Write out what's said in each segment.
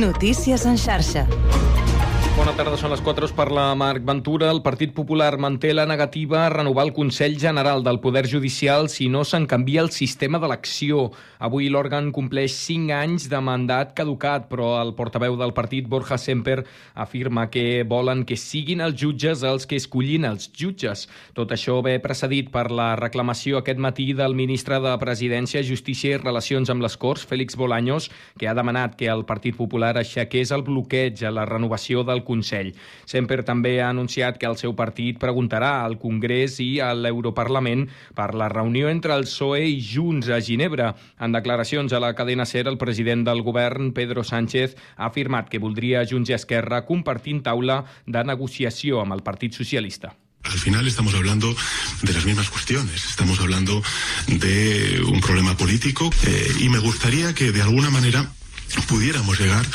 Notícies en xarxa. Bona tarda, són les 4 per la Marc Ventura. El Partit Popular manté la negativa a renovar el Consell General del Poder Judicial si no se'n canvia el sistema d'elecció. Avui l'òrgan compleix 5 anys de mandat caducat, però el portaveu del partit, Borja Semper, afirma que volen que siguin els jutges els que escollin els jutges. Tot això ve precedit per la reclamació aquest matí del ministre de Presidència, Justícia i Relacions amb les Corts, Félix Bolaños, que ha demanat que el Partit Popular aixequés el bloqueig a la renovació del Consell. Semper també ha anunciat que el seu partit preguntarà al Congrés i a l'Europarlament per la reunió entre el PSOE i Junts a Ginebra. En declaracions a la cadena SER, el president del govern, Pedro Sánchez, ha afirmat que voldria Junts i Esquerra compartint taula de negociació amb el Partit Socialista. Al final estamos hablando de las mismas cuestiones, estamos hablando de un problema político eh, y me gustaría que de alguna manera pudiéramos llegar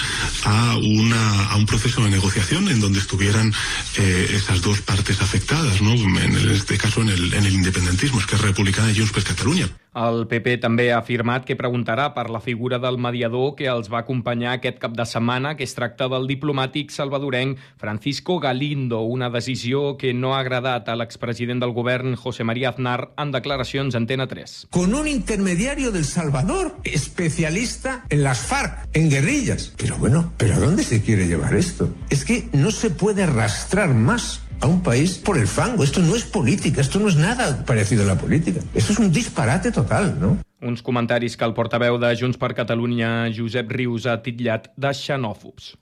a, una, a un proceso de negociación en donde estuvieran eh, esas dos partes afectadas, ¿no? en este caso en el, en el independentismo, es que es republicana y Junts per Catalunya. El PP també ha afirmat que preguntarà per la figura del mediador que els va acompanyar aquest cap de setmana, que es tracta del diplomàtic salvadorenc Francisco Galindo, una decisió que no ha agradat a l'expresident del govern José María Aznar en declaracions Antena 3. Con un intermediario del Salvador, especialista en las FARC, en guerrillas. Pero bueno, ¿pero a dónde se quiere llevar esto? Es que no se puede arrastrar más a un país por el fango. Esto no es política, esto no es nada parecido a la política. Esto es un disparate total, ¿no? Uns comentaris que el portaveu de Junts per Catalunya, Josep Rius, ha titllat de xenòfobs.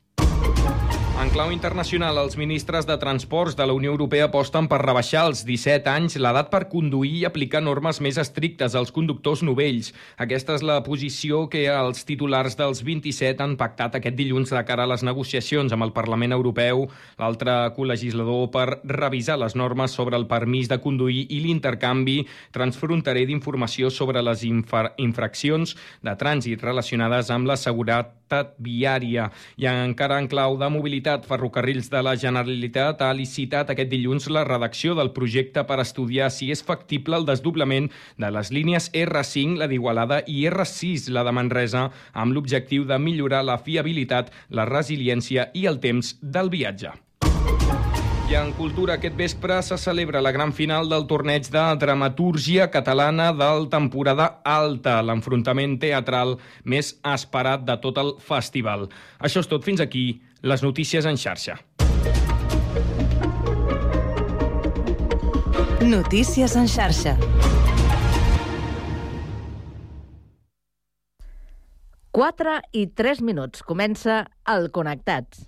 En clau internacional, els ministres de Transports de la Unió Europea aposten per rebaixar als 17 anys l'edat per conduir i aplicar normes més estrictes als conductors novells. Aquesta és la posició que els titulars dels 27 han pactat aquest dilluns de cara a les negociacions amb el Parlament Europeu, l'altre col·legislador per revisar les normes sobre el permís de conduir i l'intercanvi transfronterer d'informació sobre les infra infraccions de trànsit relacionades amb la seguretat viària. I encara en clau de mobilitat, Ferrocarrils de la Generalitat ha licitat aquest dilluns la redacció del projecte per estudiar si és factible el desdoblament de les línies R5, la d'Igualada, i R6, la de Manresa, amb l'objectiu de millorar la fiabilitat, la resiliència i el temps del viatge. I en cultura aquest vespre se celebra la gran final del torneig de dramatúrgia catalana del temporada alta, l'enfrontament teatral més esperat de tot el festival. Això és tot fins aquí, les notícies en xarxa. Notícies en xarxa. Quatre i tres minuts. Comença el Connectats.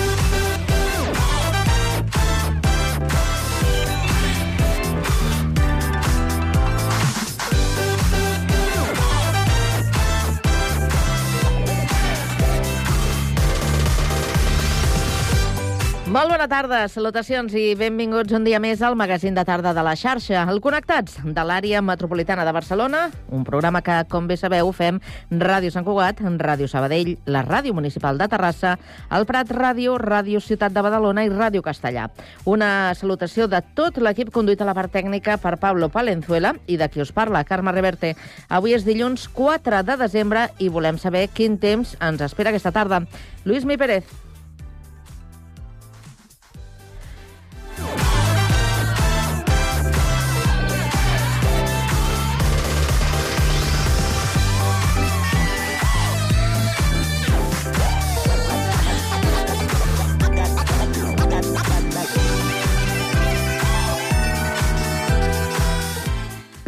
Molt bona tarda, salutacions i benvinguts un dia més al magazín de tarda de la xarxa, el Connectats, de l'àrea metropolitana de Barcelona, un programa que, com bé sabeu, fem Ràdio Sant Cugat, Ràdio Sabadell, la Ràdio Municipal de Terrassa, el Prat Ràdio, Ràdio Ciutat de Badalona i Ràdio Castellà. Una salutació de tot l'equip conduït a la part tècnica per Pablo Palenzuela i de qui us parla, Carme Reverte. Avui és dilluns 4 de desembre i volem saber quin temps ens espera aquesta tarda. Lluís Mi Pérez.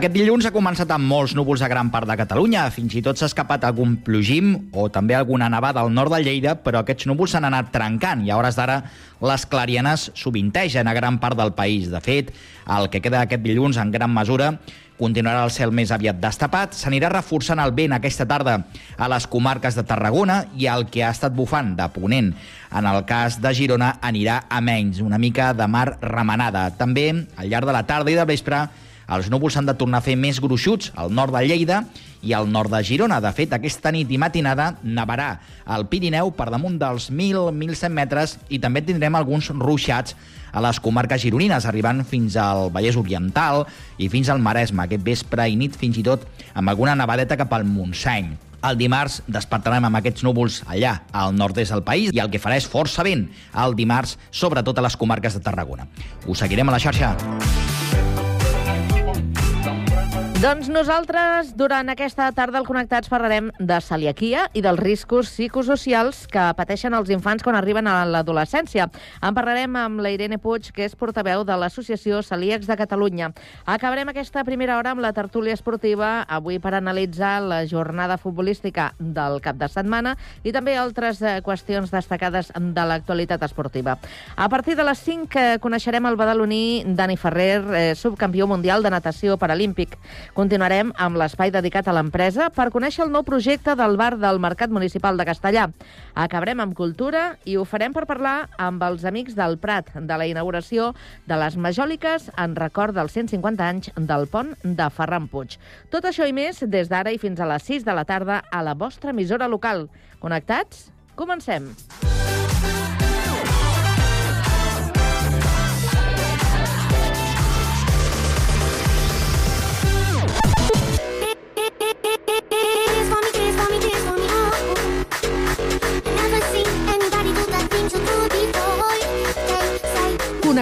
Aquest dilluns ha començat amb molts núvols a gran part de Catalunya. Fins i tot s'ha escapat algun plogim o també alguna nevada al nord de Lleida, però aquests núvols s'han anat trencant i a hores d'ara les clarianes sovintegen a gran part del país. De fet, el que queda aquest dilluns en gran mesura continuarà el cel més aviat destapat, s'anirà reforçant el vent aquesta tarda a les comarques de Tarragona i el que ha estat bufant de Ponent. En el cas de Girona anirà a menys, una mica de mar remenada. També, al llarg de la tarda i de vespre, Els núvols s'han de tornar a fer més gruixuts al nord de Lleida i al nord de Girona. De fet, aquesta nit i matinada nevarà al Pirineu per damunt dels 1.000-1.100 metres i també tindrem alguns ruixats a les comarques gironines, arribant fins al Vallès Oriental i fins al Maresme, aquest vespre i nit fins i tot amb alguna nevadeta cap al Montseny. El dimarts despertarem amb aquests núvols allà, al nord-est del país, i el que farà és força vent el dimarts, sobretot a les comarques de Tarragona. Us seguirem a la xarxa. Doncs nosaltres, durant aquesta tarda al Connectats, parlarem de celiaquia i dels riscos psicosocials que pateixen els infants quan arriben a l'adolescència. En parlarem amb la Irene Puig, que és portaveu de l'Associació Celíacs de Catalunya. Acabarem aquesta primera hora amb la tertúlia esportiva, avui per analitzar la jornada futbolística del cap de setmana i també altres eh, qüestions destacades de l'actualitat esportiva. A partir de les 5 eh, coneixerem el badaloní Dani Ferrer, eh, subcampió mundial de natació paralímpic. Continuarem amb l'espai dedicat a l'empresa per conèixer el nou projecte del bar del Mercat Municipal de Castellà. Acabarem amb cultura i ho farem per parlar amb els amics del Prat de la inauguració de les Majòliques en record dels 150 anys del pont de Ferran Puig. Tot això i més des d'ara i fins a les 6 de la tarda a la vostra emissora local. Connectats? Comencem. Dance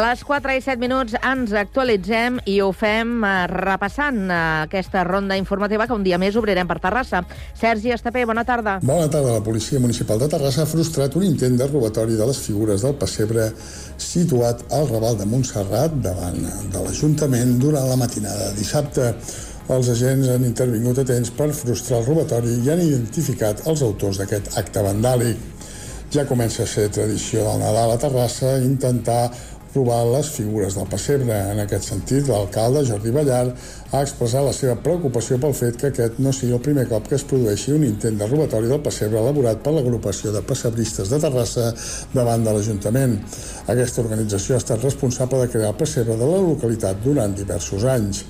Les 4 i 7 minuts ens actualitzem i ho fem eh, repassant eh, aquesta ronda informativa que un dia més obrirem per Terrassa. Sergi Estapé, bona tarda. Bona tarda. La Policia Municipal de Terrassa ha frustrat un intent de robatori de les figures del pessebre situat al Raval de Montserrat davant de l'Ajuntament durant la matinada de dissabte. Els agents han intervingut a temps per frustrar el robatori i han identificat els autors d'aquest acte vandàlic. Ja comença a ser tradició del Nadal a Terrassa intentar robar les figures del pessebre. En aquest sentit, l'alcalde Jordi Ballar ha expressat la seva preocupació pel fet que aquest no sigui el primer cop que es produeixi un intent de robatori del pessebre elaborat per l'agrupació de pessebristes de Terrassa davant de l'Ajuntament. Aquesta organització ha estat responsable de crear el pessebre de la localitat durant diversos anys.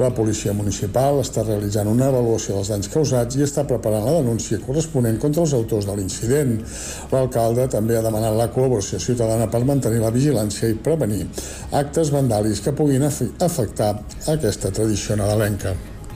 La policia municipal està realitzant una avaluació dels danys causats i està preparant la denúncia corresponent contra els autors de l'incident. L'alcalde també ha demanat la col·laboració ciutadana per mantenir la vigilància i prevenir actes vandàlics que puguin afectar aquesta tradició nadalenca.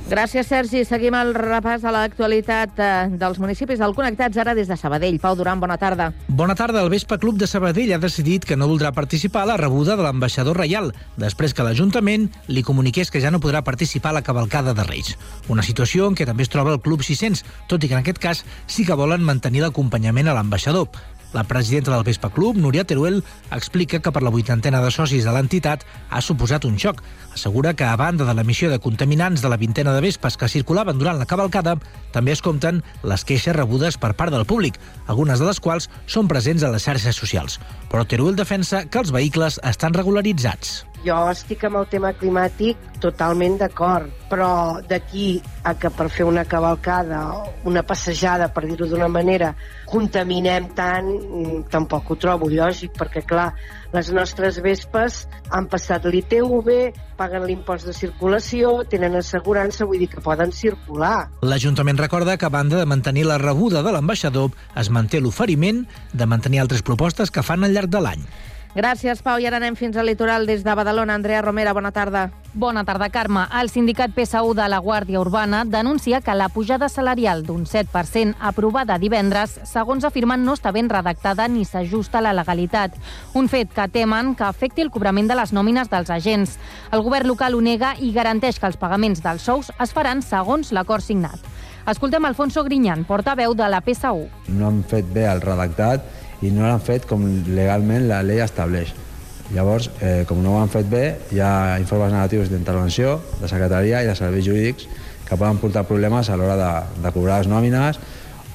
Gràcies, Sergi. Seguim el repàs de l'actualitat eh, dels municipis del Connectats ara des de Sabadell. Pau Duran, bona tarda. Bona tarda. El Vespa Club de Sabadell ha decidit que no voldrà participar a la rebuda de l'ambaixador reial, després que l'Ajuntament li comuniqués que ja no podrà participar a la cavalcada de Reis. Una situació en què també es troba el Club 600, tot i que en aquest cas sí que volen mantenir l'acompanyament a l'ambaixador. La presidenta del Vespa Club, Núria Teruel, explica que per la vuitantena de socis de l'entitat ha suposat un xoc. Assegura que, a banda de l'emissió de contaminants de la vintena de vespes que circulaven durant la cavalcada, també es compten les queixes rebudes per part del públic, algunes de les quals són presents a les xarxes socials. Però Teruel defensa que els vehicles estan regularitzats. Jo estic amb el tema climàtic totalment d'acord, però d'aquí a que per fer una cavalcada una passejada, per dir-ho d'una manera, contaminem tant, mm, tampoc ho trobo lògic, perquè, clar, les nostres vespes han passat l'ITV, paguen l'impost de circulació, tenen assegurança, vull dir que poden circular. L'Ajuntament recorda que, a banda de mantenir la rebuda de l'ambaixador, es manté l'oferiment de mantenir altres propostes que fan al llarg de l'any. Gràcies, Pau. I ara anem fins al litoral des de Badalona. Andrea Romera, bona tarda. Bona tarda, Carme. El sindicat PSU de la Guàrdia Urbana denuncia que la pujada salarial d'un 7% aprovada divendres, segons afirmen, no està ben redactada ni s'ajusta a la legalitat. Un fet que temen que afecti el cobrament de les nòmines dels agents. El govern local ho nega i garanteix que els pagaments dels sous es faran segons l'acord signat. Escoltem Alfonso Grinyan, portaveu de la PSU. No han fet bé el redactat i no l'han fet com legalment la llei estableix. Llavors, eh, com no ho han fet bé, hi ha informes negatius d'intervenció, de secretaria i de serveis jurídics que poden portar problemes a l'hora de, de cobrar les nòmines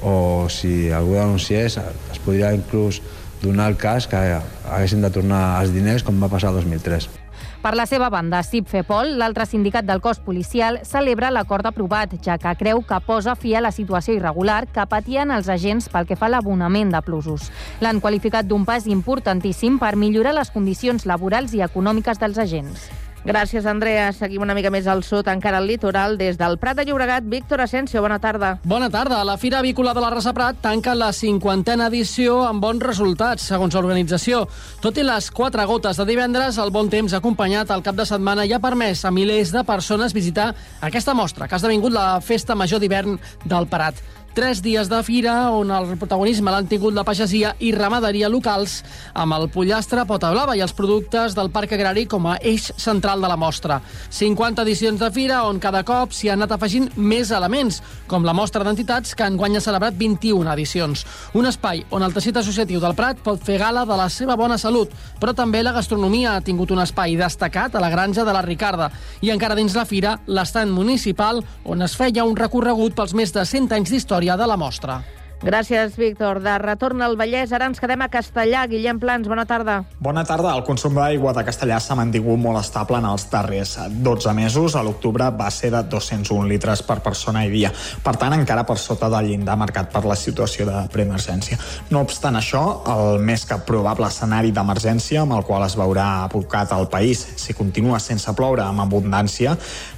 o si algú denunciés es podria inclús donar el cas que haguessin de tornar els diners com va passar el 2003. Per la seva banda, CIP Fepol, l'altre sindicat del cos policial, celebra l'acord aprovat, ja que creu que posa fi a la situació irregular que patien els agents pel que fa a l'abonament de plusos. L'han qualificat d'un pas importantíssim per millorar les condicions laborals i econòmiques dels agents. Gràcies, Andrea. Seguim una mica més al sud, encara al litoral. Des del Prat de Llobregat, Víctor Asensio, bona tarda. Bona tarda. La Fira Avícola de la Rasa Prat tanca la cinquantena edició amb bons resultats, segons l'organització. Tot i les quatre gotes de divendres, el bon temps acompanyat al cap de setmana ja ha permès a milers de persones visitar aquesta mostra, que ha esdevingut la festa major d'hivern del Prat tres dies de fira on el protagonisme l'han tingut la pagesia i ramaderia locals amb el pollastre pota blava i els productes del parc agrari com a eix central de la mostra. 50 edicions de fira on cada cop s'hi han anat afegint més elements, com la mostra d'entitats que enguany ha celebrat 21 edicions. Un espai on el teixit associatiu del Prat pot fer gala de la seva bona salut, però també la gastronomia ha tingut un espai destacat a la granja de la Ricarda i encara dins la fira l'estant municipal on es feia un recorregut pels més de 100 anys d'història de la mostra. Gràcies, Víctor. De retorn al Vallès, ara ens quedem a Castellà. Guillem Plans, bona tarda. Bona tarda. El consum d'aigua de Castellà s'ha mantingut molt estable en els darrers 12 mesos. A l'octubre va ser de 201 litres per persona i dia. Per tant, encara per sota del llindar marcat per la situació de preemergència. No obstant això, el més que probable escenari d'emergència amb el qual es veurà abocat el país si continua sense ploure amb abundància,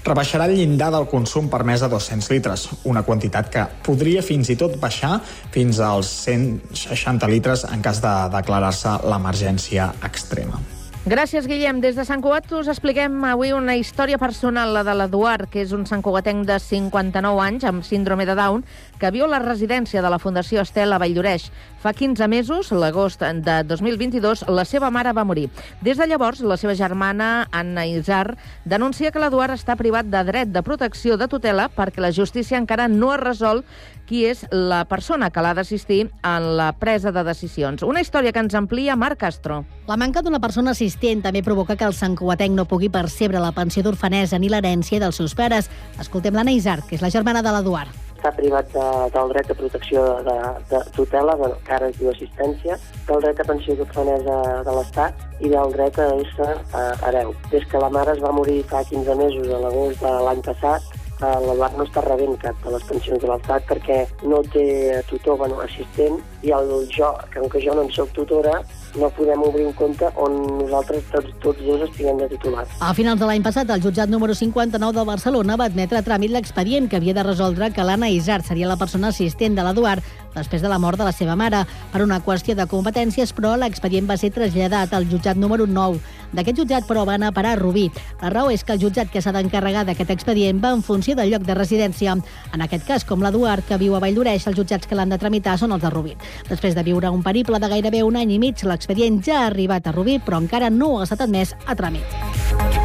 rebaixarà el llindar del consum permès a 200 litres, una quantitat que podria fins i tot baixar fins als 160 litres en cas de declarar-se l'emergència extrema. Gràcies, Guillem. Des de Sant Cugat us expliquem avui una història personal, la de l'Eduard, que és un santcugatenc de 59 anys amb síndrome de Down, que viu a la residència de la Fundació Estel a Valldoreix. Fa 15 mesos, l'agost de 2022, la seva mare va morir. Des de llavors, la seva germana, Anna Isar, denuncia que l'Eduard està privat de dret de protecció de tutela perquè la justícia encara no ha resolt qui és la persona que l'ha d'assistir en la presa de decisions. Una història que ens amplia Marc Castro. La manca d'una persona assistent també provoca que el santcuatenc no pugui percebre la pensió d'orfanesa ni l'herència dels seus pares. Escoltem l'Anna Isar, que és la germana de l'Eduard està privat de, del dret de protecció de, de tutela, bueno, que ara es diu assistència, del dret a pensió d'orfanesa de l'Estat i del dret a ésser uh, hereu. Des que la mare es va morir fa 15 mesos, a l'agost de l'any passat, l'Eduard no està rebent cap de les pensions de l'Estat perquè no té tutor, bueno, assistent, i el jo, que com que jo no en soc tutora, no podem obrir un compte on nosaltres tots, tots dos estiguem de titulars. A finals de l'any passat, el jutjat número 59 de Barcelona va admetre a tràmit l'expedient que havia de resoldre que l'Anna Isar seria la persona assistent de l'Eduard després de la mort de la seva mare. Per una qüestió de competències, però, l'expedient va ser traslladat al jutjat número 9. D'aquest jutjat, però, van a parar a Rubí. La raó és que el jutjat que s'ha d'encarregar d'aquest expedient va en funció del lloc de residència. En aquest cas, com l'Eduard, que viu a Valldoreix, els jutjats que l'han de tramitar són els de Rubí. Després de viure un periple de gairebé un any i mig, l'expedient ja ha arribat a Rubí, però encara no ha estat admès a tràmit.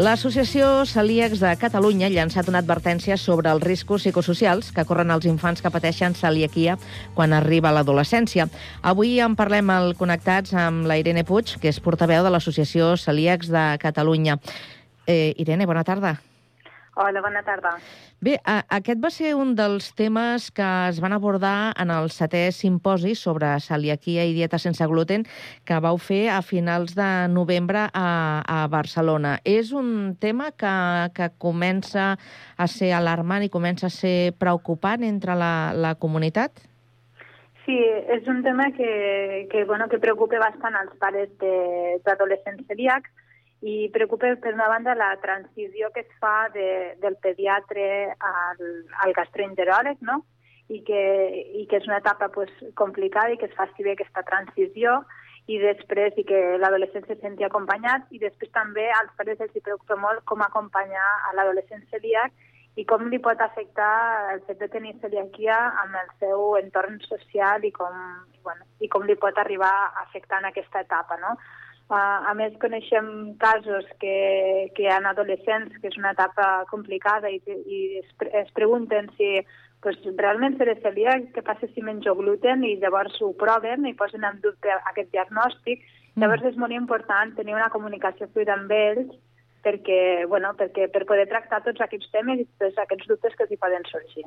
L'associació Celíacs de Catalunya ha llançat una advertència sobre els riscos psicosocials que corren els infants que pateixen celiaquia quan arriba l'adolescència. Avui en parlem al Connectats amb la Irene Puig, que és portaveu de l'Associació Celíacs de Catalunya. Eh, Irene, bona tarda. Hola, bona tarda. Bé, a, aquest va ser un dels temes que es van abordar en el setè simposi sobre celiaquia i dieta sense gluten que vau fer a finals de novembre a, a Barcelona. És un tema que, que comença a ser alarmant i comença a ser preocupant entre la, la comunitat? Sí, és un tema que, que, bueno, que preocupa bastant als pares de- d'adolescents celíacs i preocupa, per una banda, la transició que es fa de, del pediatre al, al gastroenteròleg, no? I que, i que és una etapa pues, complicada i que es faci bé aquesta transició i després i que l'adolescent se senti acompanyat i després també als pares els preocupa molt com acompanyar a l'adolescent celíac i com li pot afectar el fet de tenir celiaquia amb el seu entorn social i com, bueno, i com li pot arribar a afectar en aquesta etapa, no? A més, coneixem casos que, que hi ha adolescents que és una etapa complicada i, i es, pre- es pregunten si pues, realment seré celíac, què passa si menjo gluten i llavors ho proven i posen en dubte aquest diagnòstic. Llavors és molt important tenir una comunicació fluida amb ells perquè, bueno, perquè per poder tractar tots aquests temes i tots aquests dubtes que els hi poden sorgir.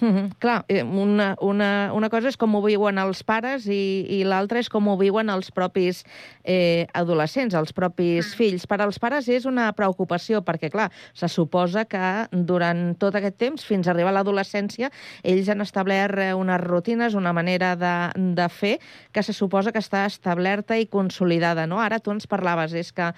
Mm -hmm. Clar, eh, una, una, una cosa és com ho viuen els pares i, i l'altra és com ho viuen els propis eh, adolescents, els propis fills. Per als pares és una preocupació perquè, clar, se suposa que durant tot aquest temps, fins a arribar a l'adolescència, ells han establert eh, unes rutines, una manera de, de fer que se suposa que està establerta i consolidada. No? Ara tu ens parlaves, és que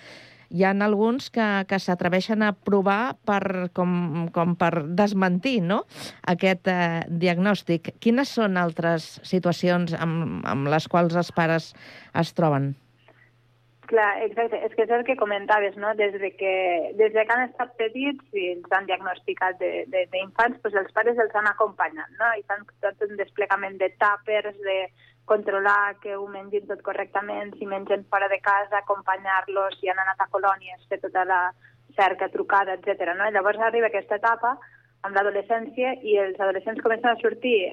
hi ha alguns que, que s'atreveixen a provar per, com, com per desmentir no? aquest eh, diagnòstic. Quines són altres situacions amb, amb les quals els pares es troben? Clar, exacte. És que és el que comentaves, no? Des de que, des de que han estat petits i els han diagnosticat d'infants, doncs els pares els han acompanyat, no? I fan tot un desplegament de tàpers, de controlar que ho mengin tot correctament, si mengen fora de casa, acompanyar-los, si han anat a colònies, fer tota la cerca, trucada, etc. No? Llavors arriba aquesta etapa amb l'adolescència i els adolescents comencen a sortir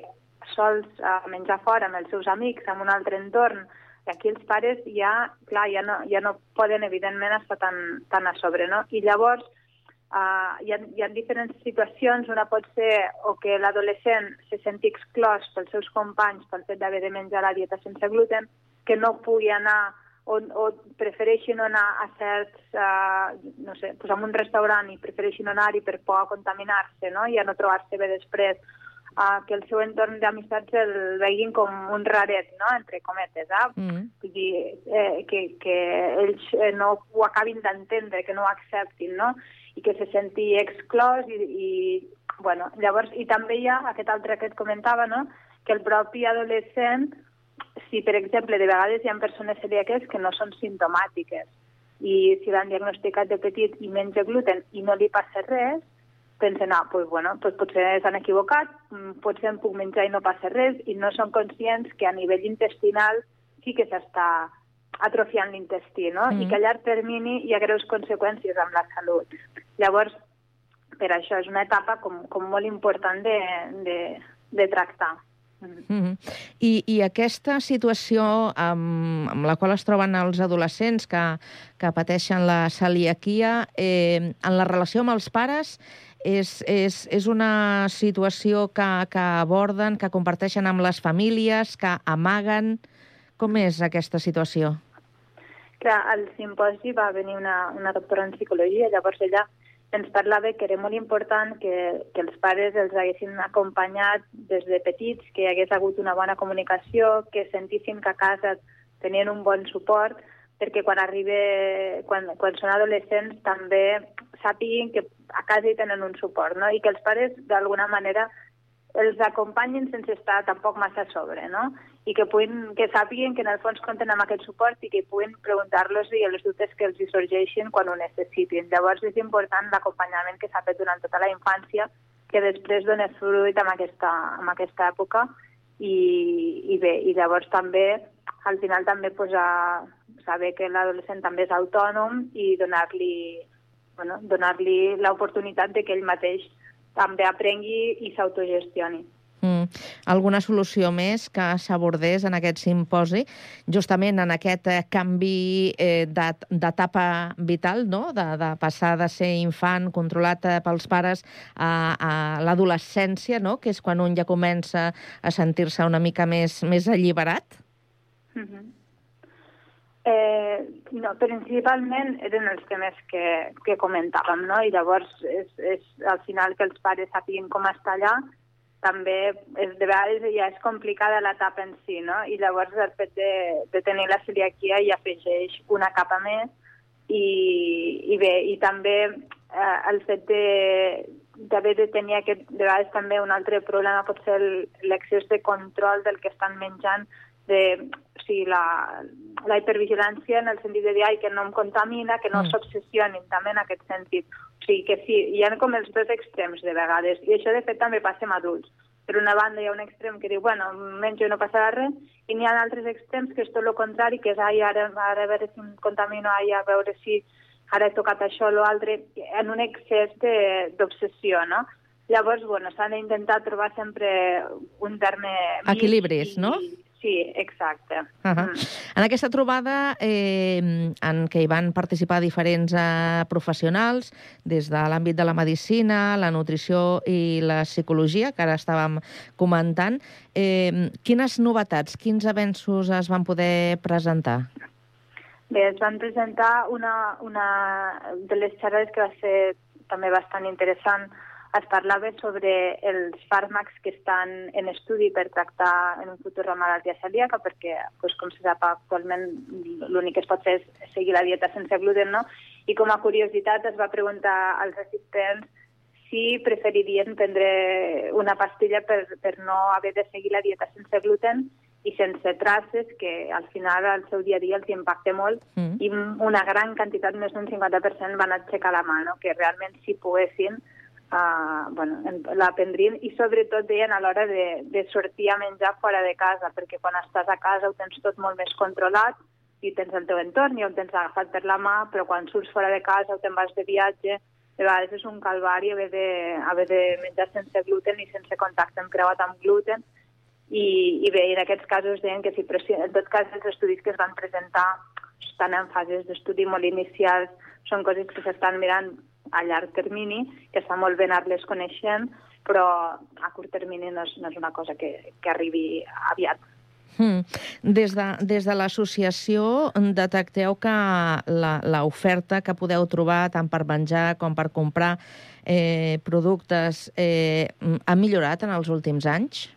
sols a menjar fora amb els seus amics, en un altre entorn, i aquí els pares ja, clar, ja no, ja no poden, evidentment, estar tan, tan a sobre, no? I llavors uh, hi, ha, hi ha diferents situacions. Una pot ser o que l'adolescent se senti exclòs pels seus companys pel fet d'haver de menjar la dieta sense gluten, que no pugui anar o, o prefereixin no anar a certs, uh, no sé, pues a un restaurant i prefereixin no anar-hi per por a contaminar-se, no? I a no trobar-se bé després uh, que el seu entorn d'amistats el veguin com un raret, no? entre cometes, eh? Mm. Vull dir, eh, que, que ells eh, no ho acabin d'entendre, que no ho acceptin, no? I que se senti exclòs i, i bueno, llavors, i també hi ha aquest altre que et comentava, no? que el propi adolescent, si per exemple de vegades hi ha persones celíaques que no són simptomàtiques i si l'han diagnosticat de petit i menja gluten i no li passa res, pensen, ah, pues, bueno, pues potser s'han equivocat, mm, potser em puc menjar i no passa res, i no són conscients que a nivell intestinal sí que s'està atrofiant l'intestí, no? Mm. I que a llarg termini hi ha greus conseqüències amb la salut. Llavors, per això és una etapa com, com molt important de, de, de tractar. Mm -hmm. I, I aquesta situació amb, amb la qual es troben els adolescents que, que pateixen la celiaquia, eh, en la relació amb els pares, és, és, és una situació que, que aborden, que comparteixen amb les famílies, que amaguen... Com és aquesta situació? Clar, al simposi va venir una, una doctora en psicologia, llavors ella ens parlava que era molt important que, que els pares els haguessin acompanyat des de petits, que hi hagués hagut una bona comunicació, que sentissin que a casa tenien un bon suport, perquè quan arribe, quan, quan són adolescents també sàpiguin que a casa hi tenen un suport, no? i que els pares d'alguna manera els acompanyin sense estar tampoc massa a sobre, no? I que, puguin, que sàpiguen que en el fons compten amb aquest suport i que puguin preguntar-los i els dubtes que els hi sorgeixin quan ho necessitin. Llavors és important l'acompanyament que s'ha fet durant tota la infància, que després dona fruit en aquesta, en aquesta època i, i bé, i llavors també al final també posar, saber que l'adolescent també és autònom i donar-li bueno, donar-li l'oportunitat de que ell mateix també aprengui i s'autogestioni. Mm. Alguna solució més que s'abordés en aquest simposi, justament en aquest eh, canvi eh, d'et- d'etapa vital, no? de, de passar de ser infant controlat eh, pels pares a, a l'adolescència, no? que és quan un ja comença a sentir-se una mica més, més alliberat? Mhm. Eh, no, principalment eren els temes que, que comentàvem, no? I llavors és, és al final que els pares sàpiguen com està allà, també és, de vegades ja és complicada l'etapa en si, no? I llavors el fet de, de tenir la celiaquia hi afegeix una capa més i, i bé, i també eh, el fet de d'haver de tenir aquest, de vegades també un altre problema pot ser l'excés de control del que estan menjant, de, sigui, la, la hipervigilància en el sentit de dir ai, que no em contamina, que no Mm. s'obsessionin també en aquest sentit. O sigui que sí, hi ha com els dos extrems de vegades, i això de fet també passa amb adults. Per una banda hi ha un extrem que diu, bueno, menjo i no passarà res, i n'hi ha altres extrems que és tot el contrari, que és, ai, ara, ara a veure si em contamino, ai, a veure si ara he tocat això o l'altre, en un excés de- d'obsessió, no? Llavors, bueno, s'ha d'intentar trobar sempre un terme... Equilibris, no? Sí, exacte. Uh -huh. En aquesta trobada, eh, en què hi van participar diferents eh, professionals, des de l'àmbit de la medicina, la nutrició i la psicologia, que ara estàvem comentant, eh, quines novetats, quins avenços es van poder presentar? Bé, es van presentar una, una de les xerrades que va ser també bastant interessant. Es parlava sobre els fàrmacs que estan en estudi per tractar en un futur la malaltia celíaca, perquè, doncs, com se sap, actualment l'únic que es pot fer és seguir la dieta sense gluten, no? I com a curiositat es va preguntar als assistents si preferirien prendre una pastilla per, per no haver de seguir la dieta sense gluten i sense traces, que al final al seu dia a dia els impacta molt, Mm. i una gran quantitat, més d'un 50%, van aixecar la mà, no? que realment si poguessin uh, bueno, en- la prendrien i sobretot deien a l'hora de, de sortir a menjar fora de casa, perquè quan estàs a casa ho tens tot molt més controlat i tens el teu entorn i ho tens agafat per la mà, però quan surts fora de casa o te'n vas de viatge, de vegades és un calvari haver de, haver de menjar sense gluten i sense contacte amb creuat amb gluten, i, i bé, en aquests casos deien que sí, però sí, en tot cas els estudis que es van presentar estan en fases d'estudi molt inicials, són coses que s'estan mirant a llarg termini, que està molt bé anar-les coneixent, però a curt termini no és, no és una cosa que, que arribi aviat. Mm. Des de, des de l'associació detecteu que la- l'oferta que podeu trobar tant per menjar com per comprar eh, productes eh, ha millorat en els últims anys?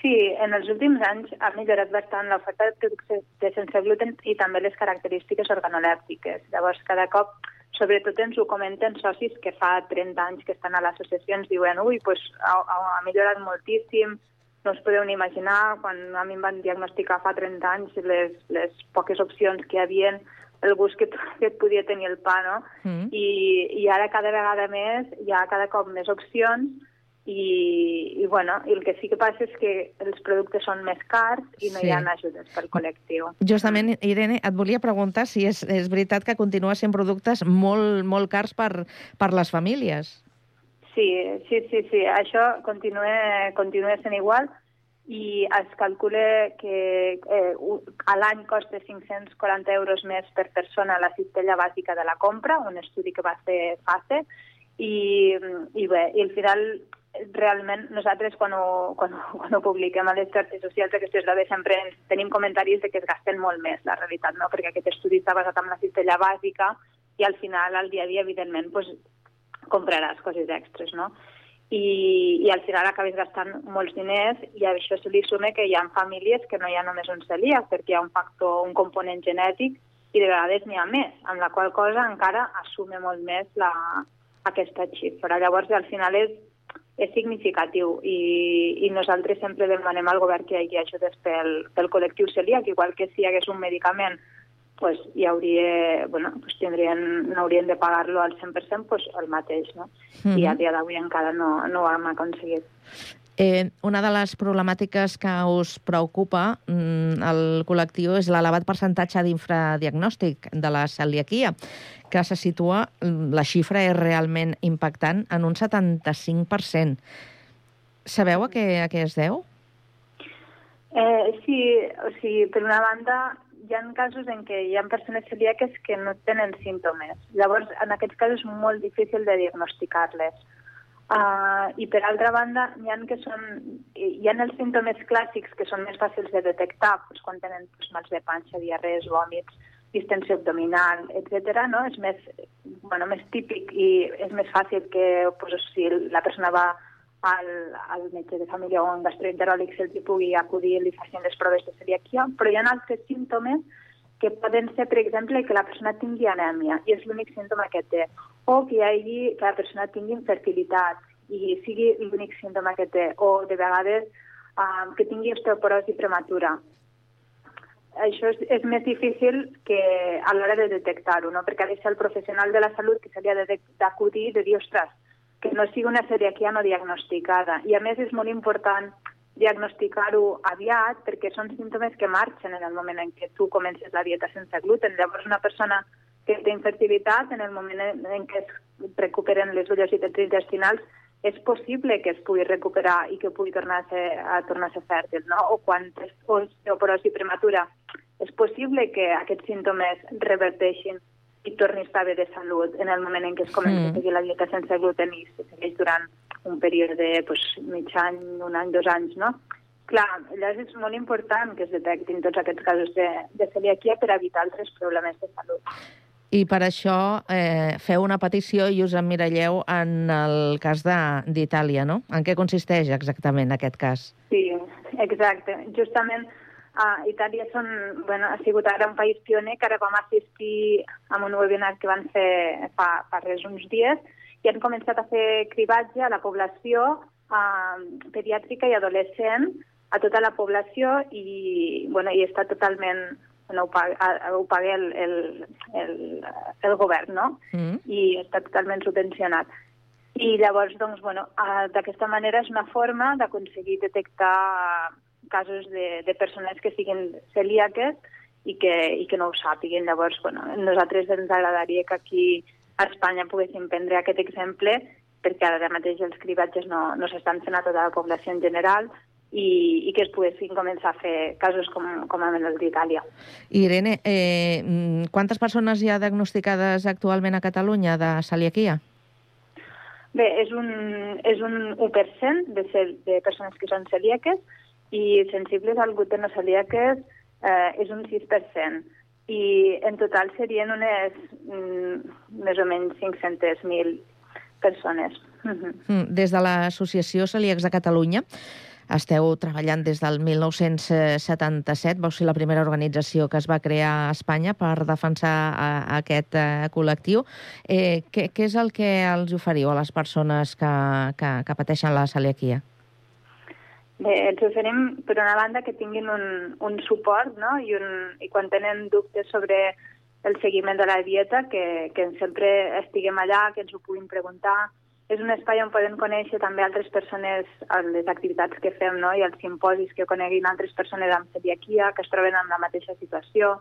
Sí, en els últims anys ha millorat bastant l'oferta de productes de sense gluten i també les característiques organolèptiques. Llavors, cada cop, sobretot ens ho comenten socis que fa 30 anys que estan a l'associació, ens diuen ui, pues, ha, ha, millorat moltíssim, no us podeu ni imaginar, quan a mi em van diagnosticar fa 30 anys les, les poques opcions que hi havia, el gust que, que podia tenir el pa, no? Mm. I, I ara cada vegada més hi ha cada cop més opcions i, i, bueno, i el que sí que passa és que els productes són més cars i no Sí. hi ha ajudes pel col·lectiu. Justament, Irene, et volia preguntar si és, és veritat que continua sent productes molt, molt cars per, per les famílies. Sí, sí, sí, sí. això continua, continua sent igual i es calcula que eh, a l'any costa 540 euros més per persona la cistella bàsica de la compra, un estudi que va fer FACE, i, i bé, i al final realment nosaltres quan ho, quan, ho, quan ho publiquem a les xarxes socials aquestes dades sempre ens, tenim comentaris de que es gasten molt més, la realitat, no? perquè aquest estudi està basat en la cistella bàsica i al final, al dia a dia, evidentment, pues, compraràs coses extres, no? I, i al final acabes gastant molts diners i a això se li suma que hi ha famílies que no hi ha només un celíac perquè hi ha un factor, un component genètic i de vegades n'hi ha més, amb la qual cosa encara assume molt més la, aquesta xifra. Llavors, al final és, és significatiu i, i nosaltres sempre demanem al govern que hi hagi ajudes pel, pel col·lectiu celíac, igual que si hi hagués un medicament pues, hi hauria, bueno, pues tindrien, no haurien de pagar-lo al 100%, pues el mateix, no? Mhm. I a dia d'avui encara no, no ho hem aconseguit. Eh, una de les problemàtiques que us preocupa mm, el col·lectiu és l'elevat percentatge d'infradiagnòstic de la celiaquia, que se situa, mm, la xifra és realment impactant, en un 75%. Sabeu a què, a què es deu? Eh, sí, o sigui, per una banda, hi ha casos en què hi ha persones celíaques que no tenen símptomes. Llavors, en aquests casos és molt difícil de diagnosticar-les. Uh, I per altra banda, hi ha, que són, hi ha els símptomes clàssics que són més fàcils de detectar, doncs, quan tenen doncs, mals de panxa, diarrees, vòmits, distensió abdominal, etc. No? És més, bueno, més típic i és més fàcil que doncs, si la persona va al, al metge de família o un gastroenteròleg se'ls hi pugui acudir i li facin les proves de celiaquia, però hi ha altres símptomes que poden ser, per exemple, que la persona tingui anèmia, i és l'únic símptoma que té, o que, hi hagi, que la persona tingui infertilitat, i sigui l'únic símptoma que té, o de vegades um, que tingui osteoporosi prematura. Això és, és més difícil que a l'hora de detectar-ho, no? perquè ha de ser el professional de la salut que ha d'acudir i de dir, ostres, que no sigui una celiaquia no diagnosticada. I a més és molt important diagnosticar-ho aviat perquè són símptomes que marxen en el moment en què tu comences la dieta sense gluten. Llavors una persona que té infertilitat, en el moment en què es recuperen les vellositats intestinals, és possible que es pugui recuperar i que pugui tornar a ser, a tornar a ser fèrtil, no? O quan és osteoporosi prematura, és possible que aquests símptomes reverteixin i torni a estar bé de salut en el moment en què es comença mm. a seguir la dieta sense gluten i se segueix durant un període de pues, mig any, un any, dos anys, no? Clar, llavors és molt important que es detectin tots aquests casos de, de celiaquia per evitar altres problemes de salut. I per això eh, feu una petició i us emmiralleu en el cas d'Itàlia, no? En què consisteix exactament aquest cas? Sí, exacte. Justament a Itàlia són, bueno, ha sigut ara un país pioner que ara vam assistir a un webinar que van fer fa, fa res uns dies i han començat a fer cribatge a la població eh, pediàtrica i adolescent, a tota la població i, bueno, i està totalment no ho paga, ho paga el, el, el, el govern, no? Mm. I està totalment subvencionat. I llavors, doncs, bueno, d'aquesta manera és una forma d'aconseguir detectar casos de, de persones que siguin celíaques i que, i que no ho sàpiguen. Llavors, bueno, nosaltres ens agradaria que aquí a Espanya poguéssim prendre aquest exemple perquè ara mateix els cribatges no, no s'estan fent a tota la població en general i, i que es poguessin començar a fer casos com, com amb el d'Itàlia. Irene, eh, quantes persones hi ha diagnosticades actualment a Catalunya de celiaquia? Bé, és un, és un 1% de, cel, de persones que són celíaques i sensibles al gluten o celíaques eh, és un 6%. I en total serien unes mm, més o menys 500.000 persones. Mm, des de l'Associació Celíacs de Catalunya esteu treballant des del 1977, vau ser la primera organització que es va crear a Espanya per defensar a, a aquest a, col·lectiu. Eh, què, què és el que els oferiu a les persones que, que, que pateixen la celiaquia? Bé, els oferim, per una banda, que tinguin un, un suport, no? I, un, I quan tenen dubtes sobre el seguiment de la dieta, que, que sempre estiguem allà, que ens ho puguin preguntar. És un espai on podem conèixer també altres persones les activitats que fem no? i els simposis que coneguin altres persones amb celiaquia que es troben en la mateixa situació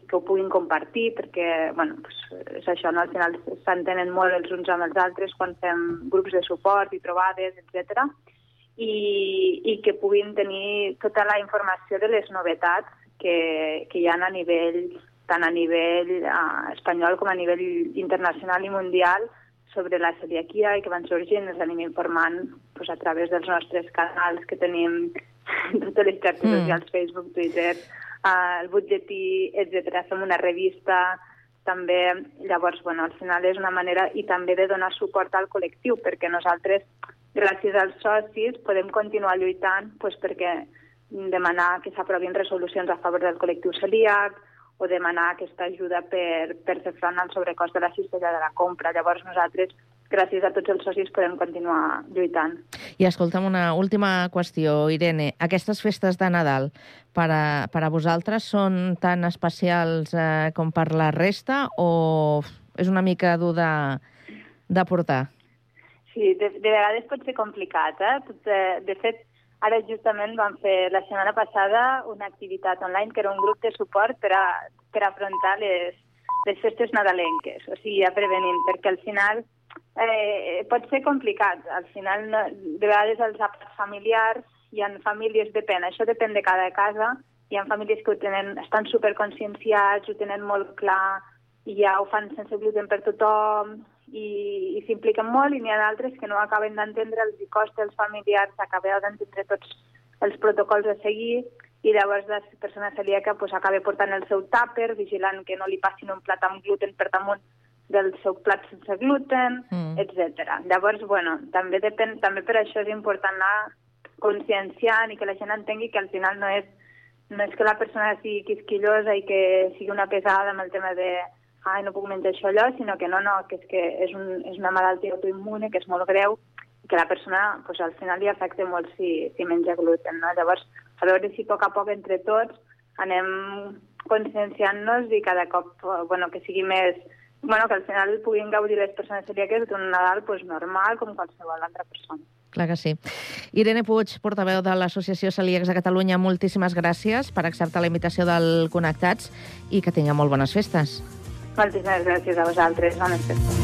i que ho puguin compartir perquè, bueno, pues, és això, no? al final s'entenen molt els uns amb els altres quan fem grups de suport i trobades, etc i, i que puguin tenir tota la informació de les novetats que, que hi ha a nivell, tant a nivell uh, espanyol com a nivell internacional i mundial sobre la celiaquia i que van sorgint, els anem informant pues, a través dels nostres canals que tenim totes les xarxes mm. socials, Facebook, Twitter, uh, el butlletí, etc. Fem una revista, també, llavors, bueno, al final és una manera i també de donar suport al col·lectiu, perquè nosaltres gràcies als socis podem continuar lluitant pues, perquè demanar que s'aprovin resolucions a favor del col·lectiu celíac o demanar aquesta ajuda per, per fer front al sobrecost de la cistella de la compra. Llavors nosaltres, gràcies a tots els socis, podem continuar lluitant. I escolta'm una última qüestió, Irene. Aquestes festes de Nadal per a, per a vosaltres són tan especials eh, com per la resta o és una mica dur de, de portar? Sí, de, de vegades pot ser complicat, eh? Eh? De fet, ara justament vam fer la setmana passada una activitat online que era un grup de suport per a, per afrontar les, les festes nadalenques, o sigui, ja prevenint, perquè al final eh, pot ser complicat. Al final, de vegades els àpats familiars hi ha famílies, depèn, això depèn de cada casa, hi ha famílies que ho tenen, estan superconscienciats, ho tenen molt clar, i ja ho fan sense gluten per tothom, i, i s'impliquen molt, i n'hi ha d'altres que no acaben d'entendre, els costa als familiars acabar d'entendre tots els protocols a seguir, i llavors la persona celíaca pues, acaba portant el seu tàper, vigilant que no li passin un plat amb gluten per damunt del seu plat sense gluten, mm. etc. Llavors, bueno, també, depèn, també per això és important anar conscienciant i que la gent entengui que al final no és, no és que la persona sigui quisquillosa i que sigui una pesada amb el tema de ai, no puc menjar això allò, sinó que no, no, que és que és, un, és una malaltia autoimmune que és molt greu i que la persona pues, al final li afecta molt si, si menja gluten. No? Llavors, a veure si a poc a poc entre tots anem conscienciant-nos i cada cop bueno, que sigui més bueno, que al final puguin gaudir les persones celíaques d'un Nadal pues, normal com qualsevol altra persona. Clar que sí. Irene Puig, portaveu de l'Associació Celíacs de Catalunya, moltíssimes gràcies per acceptar la invitació del Connectats i que tingueu molt bones festes. Moltíssimes gràcies a vosaltres. Bones festes.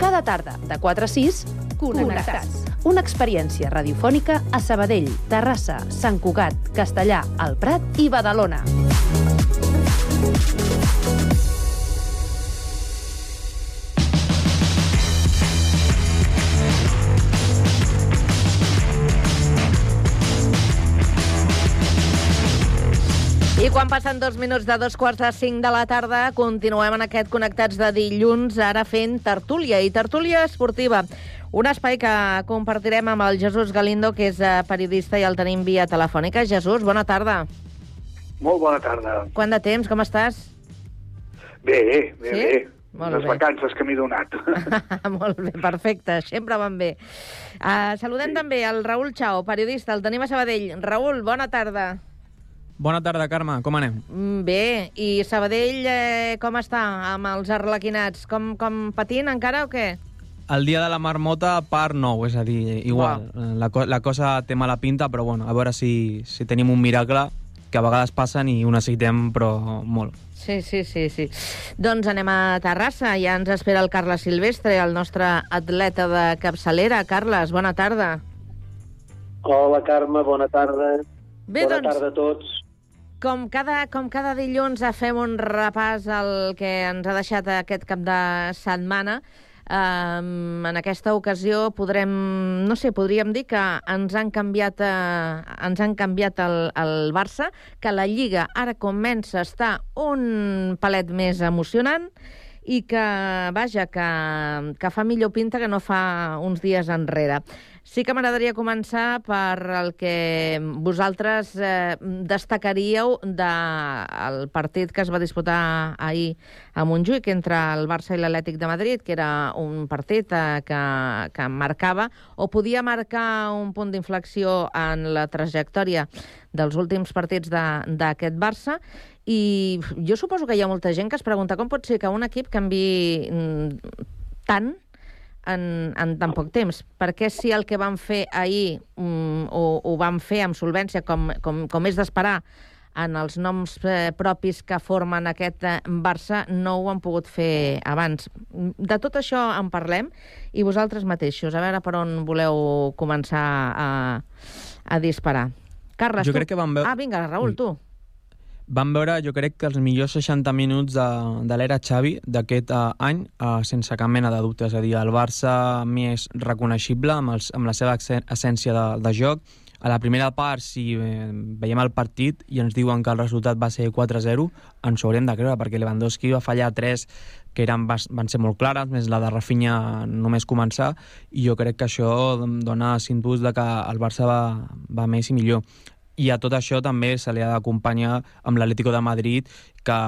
Cada tarda, de 4 a 6, Connectats. Una experiència radiofònica a Sabadell, Terrassa, Sant Cugat, Castellà, El Prat i Badalona. Quan passen dos minuts de dos quarts a cinc de la tarda, continuem en aquest Connectats de dilluns, ara fent tertúlia i tertúlia esportiva. Un espai que compartirem amb el Jesús Galindo, que és eh, periodista i el tenim via telefònica. Jesús, bona tarda. Molt bona tarda. Quant de temps, com estàs? Bé, bé, Sí? bé. Molt Les bé. vacances que m'he donat. Molt bé, perfecte, sempre van bé. Uh, saludem sí. també el Raül Chao, periodista, el tenim a Sabadell. Raül, bona tarda. Bona tarda, Carme. Com anem? Mm, Bé, i Sabadell eh, com està amb els arlequinats? Com, com patint encara o què? El dia de la marmota, part nou, és a dir, igual. La, co la cosa té mala pinta, però bueno, a veure si, si tenim un miracle que a vegades passen i ho necessitem, però molt. Sí, sí, sí, sí. Doncs anem a Terrassa. Ja ens espera el Carles Silvestre, el nostre atleta de capçalera. Carles, bona tarda. Hola, Carme, bona tarda. Bé, bona doncs- tarda a tots. Com cada, com cada dilluns fem un repàs al que ens ha deixat aquest cap de setmana, Um, en aquesta ocasió podrem, no sé, podríem dir que ens han canviat, uh, ens han canviat el, el Barça, que la Lliga ara comença a estar un palet més emocionant i que, vaja, que, que fa millor pinta que no fa uns dies enrere. Sí que m'agradaria començar per el que vosaltres eh, destacaríeu del partit que es va disputar ahir a Montjuïc entre el Barça i l'Atlètic de Madrid, que era un partit eh, que, que marcava o podia marcar un punt d'inflexió en la trajectòria dels últims partits de- d'aquest Barça. I jo suposo que hi ha molta gent que es pregunta com pot ser que un equip canvi mm, tant en, en tan poc temps. Perquè si el que van fer ahir mm, ho, ho van fer amb solvència, com, com, com és d'esperar, en els noms eh, propis que formen aquest eh, Barça, no ho han pogut fer abans. De tot això en parlem, i vosaltres mateixos, a veure per on voleu començar a, a disparar. Carles, Jo tu... crec que vam veure- Ah, vinga, Raül, tu. Vam veure, jo crec que els millors 60 minuts de, de l'era Xavi d'aquest uh, any, uh, sense cap mena de dubte. És a dir, el Barça més reconeixible amb, els, amb la seva essència de, de joc. A la primera part, si eh, veiem el partit i ens diuen que el resultat va ser 4-0, ens ho haurem de creure, perquè Lewandowski va fallar 3 que eren, van ser molt clares, més la de Rafinha només començar, i jo crec que això dona símbols de que el Barça va, va més i millor. I a tot això també se li ha d'acompanyar amb l'Atlético de Madrid que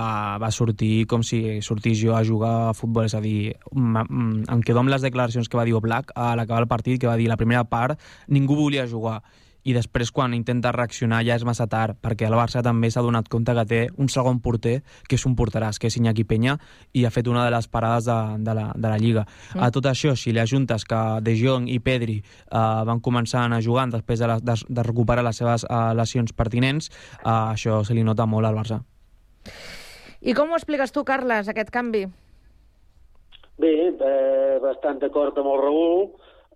va sortir com si sortís jo a jugar a futbol, és a dir, em quedo amb les declaracions que va dir Oblak a l'acabar el partit, que va dir la primera part ningú volia jugar i després quan intenta reaccionar ja és massa tard, perquè el Barça també s'ha donat compte que té un segon porter, que és un porteràs, que és Iñaki Peña, i ha fet una de les parades de, de, la, de la Lliga. Mm. A tot això, si li ajuntes que De Jong i Pedri eh, van començar a anar jugant després de, la, de, de recuperar les seves eh, lesions pertinents, eh, això se li nota molt al Barça. I com ho expliques tu, Carles, aquest canvi? Bé, eh, bastant d'acord amb el Raül.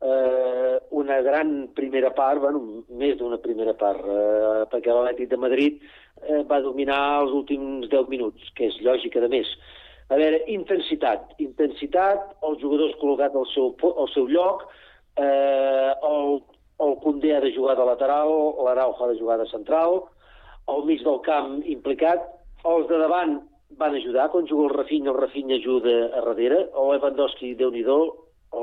Eh, una gran primera part, bueno, més d'una primera part, eh, perquè l'Atlètic de Madrid eh, va dominar els últims 10 minuts, que és lògica de més. A veure, intensitat. Intensitat, els jugadors col·locats al seu, al seu lloc, eh, el, el Condé ha de jugar de lateral, l'Araujo ha de jugar de central, al mig del camp implicat, els de davant van ajudar, quan juga el Rafinha, el Rafinha ajuda a darrere, el Lewandowski, déu nhi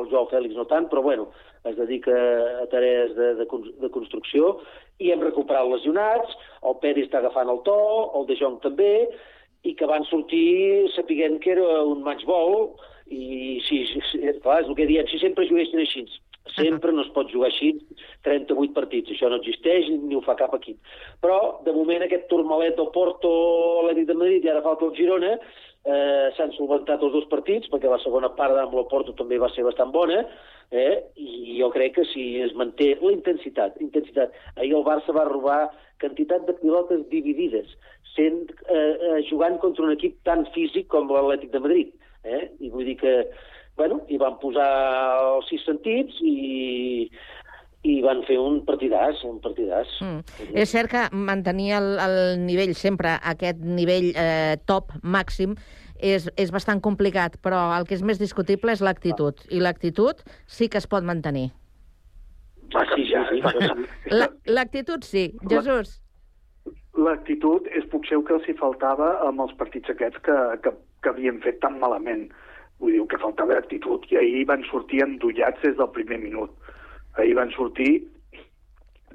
el Joao Fèlix no tant, però bueno, es dedica a tarees de, de, de construcció, i hem recuperat lesionats, el Peri està agafant el to, el De Jong també, i que van sortir sapiguent que era un matchball, i si, si, clar, és el que diem, si sempre juguessin així, sempre no es pot jugar així 38 partits, això no existeix ni ho fa cap equip. Però, de moment, aquest turmalet del Porto, l'Atlètic de Madrid i ara falta el Girona, eh, s'han solventat els dos partits, perquè la segona part amb el Porto també va ser bastant bona, eh? i jo crec que si es manté la intensitat, intensitat. Ahir el Barça va robar quantitat de pilotes dividides, sent, eh, eh, jugant contra un equip tan físic com l'Atlètic de Madrid. Eh? I vull dir que, bueno, hi van posar els sis sentits i, i van fer un partidàs, un partidàs. Mm. És cert que mantenir el, el nivell sempre, aquest nivell eh, top màxim, és, és bastant complicat, però el que és més discutible és l'actitud. I l'actitud sí que es pot mantenir. Ah, sí, ja, L'actitud sí. Jesús. L'actitud és potser el que els hi faltava amb els partits aquests que, que, que havien fet tan malament. Vull dir que faltava actitud. I ahir van sortir endollats des del primer minut. Ahir van sortir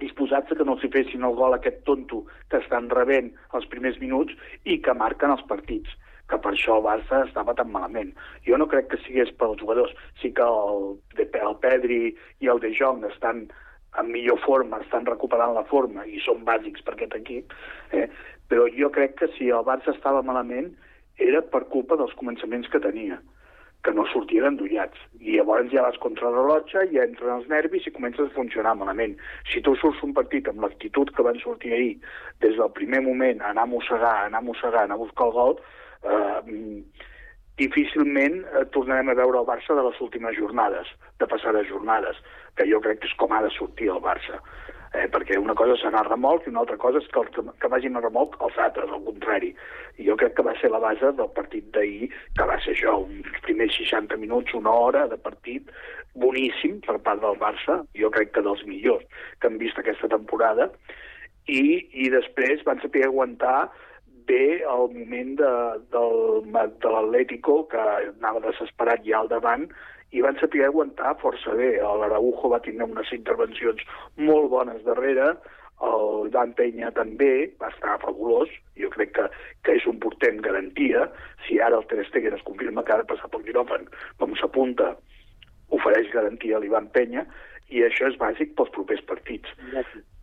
disposats a que no els fessin el gol aquest tonto que estan rebent els primers minuts i que marquen els partits que per això el Barça estava tan malament. Jo no crec que sigués pels jugadors. Sí que el, el Pedri i el De Jong estan en millor forma, estan recuperant la forma i són bàsics per aquest equip, eh? però jo crec que si el Barça estava malament era per culpa dels començaments que tenia que no sortien endollats. I llavors ja vas contra la rellotge, ja entren els nervis i comences a funcionar malament. Si tu surts un partit amb l'actitud que van sortir ahir, des del primer moment, anar a mossegar, anar a mossegar, anar a buscar el gol, eh, difícilment eh, tornarem a veure el Barça de les últimes jornades, de passades jornades, que jo crec que és com ha de sortir el Barça. Eh, perquè una cosa és anar a remolc i una altra cosa és que, el, que vagin a remolc els altres, al contrari. I jo crec que va ser la base del partit d'ahir, que va ser això, uns primers 60 minuts, una hora de partit boníssim per part del Barça, jo crec que dels millors que han vist aquesta temporada, i, i després van saber aguantar bé el moment de, del, de l'Atlético, que anava desesperat ja al davant, i van saber aguantar força bé. L'Araujo va tenir unes intervencions molt bones darrere, el Dan Penya també va estar fabulós, jo crec que, que és un porter amb garantia, si ara el Ter Stegen es confirma que ha de passar pel quiròfan, com s'apunta, ofereix garantia a l'Ivan Penya, i això és bàsic pels propers partits.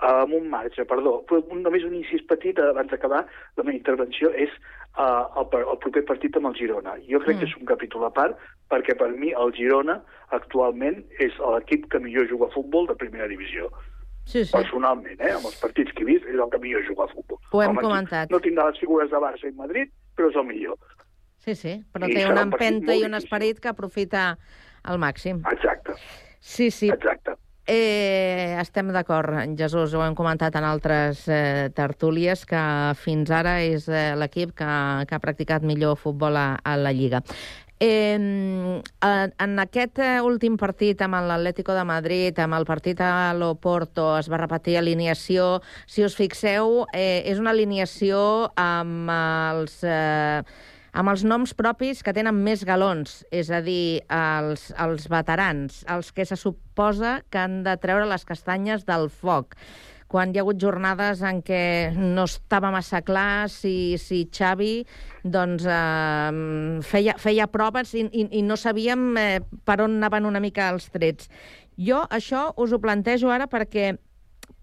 Amb un marge, perdó, però un, només un incís petit abans d'acabar la meva intervenció és uh, el, el proper partit amb el Girona. Jo crec mm. que és un capítol a part perquè per mi el Girona actualment és l'equip que millor juga a futbol de primera divisió. Sí, sí. Personalment, eh, amb els partits que he vist, és el que millor juga a futbol. Ho hem Com comentat. No tindrà les figures de Barça i Madrid, però és el millor. Sí, sí, però I té una un empenta molt i un esperit que aprofita al màxim. Exacte. Sí, sí. Exacte. Eh, estem d'acord, Jesús, ho hem comentat en altres eh, tertúlies, que fins ara és eh, l'equip que, que ha practicat millor futbol a, a la Lliga. Eh, en en aquest eh, últim partit amb l'Atlético de Madrid, amb el partit a l'Oporto, es va repetir alineació. Si us fixeu, eh, és una alineació amb els... Eh, amb els noms propis que tenen més galons, és a dir, els, els veterans, els que se suposa que han de treure les castanyes del foc. quan hi ha hagut jornades en què no estava massa clar si, si Xavi doncs, eh, feia, feia proves i, i, i no sabíem eh, per on anaven una mica els trets. Jo això us ho plantejo ara perquè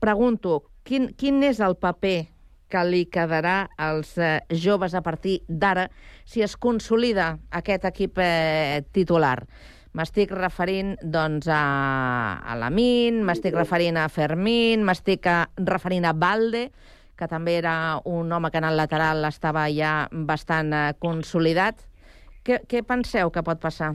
pregunto, quin, quin és el paper que li quedarà als eh, joves a partir d'ara si es consolida aquest equip eh, titular? M'estic referint doncs, a, a Lamin, m'estic referint a Fermín, m'estic a- referint a Valde, que també era un home que en el lateral estava ja bastant eh, consolidat. Què, què penseu que pot passar?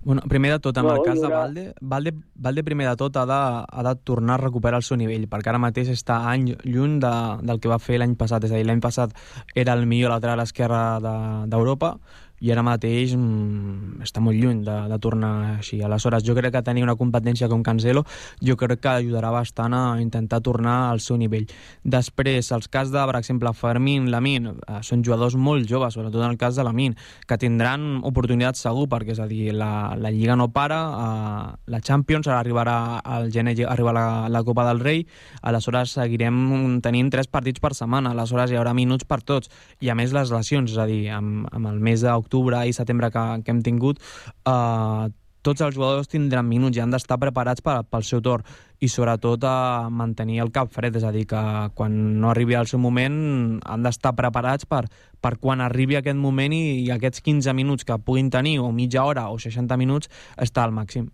Bueno, primer de tot, en No, el cas de Valde, Valde, Valde primer de tot ha de, ha de tornar a recuperar el seu nivell, perquè ara mateix està any lluny de, del que va fer l'any passat. És a dir, l'any passat era el millor lateral esquerre de- d'Europa i ara mateix mm, està molt lluny de, de tornar així. Aleshores, jo crec que tenir una competència com Cancelo jo crec que ajudarà bastant a intentar tornar al seu nivell. Després, els cas de, per exemple, Fermín, Lamin, eh, són jugadors molt joves, sobretot en el cas de Lamin, que tindran oportunitats segur, perquè és a dir, la, la Lliga no para, eh, la Champions, ara arribarà al gener arriba la, la Copa del Rei, aleshores seguirem tenint tres partits per setmana, aleshores hi haurà minuts per tots, i a més les lesions, és a dir, amb, amb el mes d'octubre i setembre que, que hem tingut, eh, tots els jugadors tindran minuts i han d'estar preparats per, pel seu torn i sobretot a mantenir el cap fred, és a dir, que quan no arribi el seu moment han d'estar preparats per, per quan arribi aquest moment i, i aquests 15 minuts que puguin tenir, o mitja hora o 60 minuts, estar al màxim.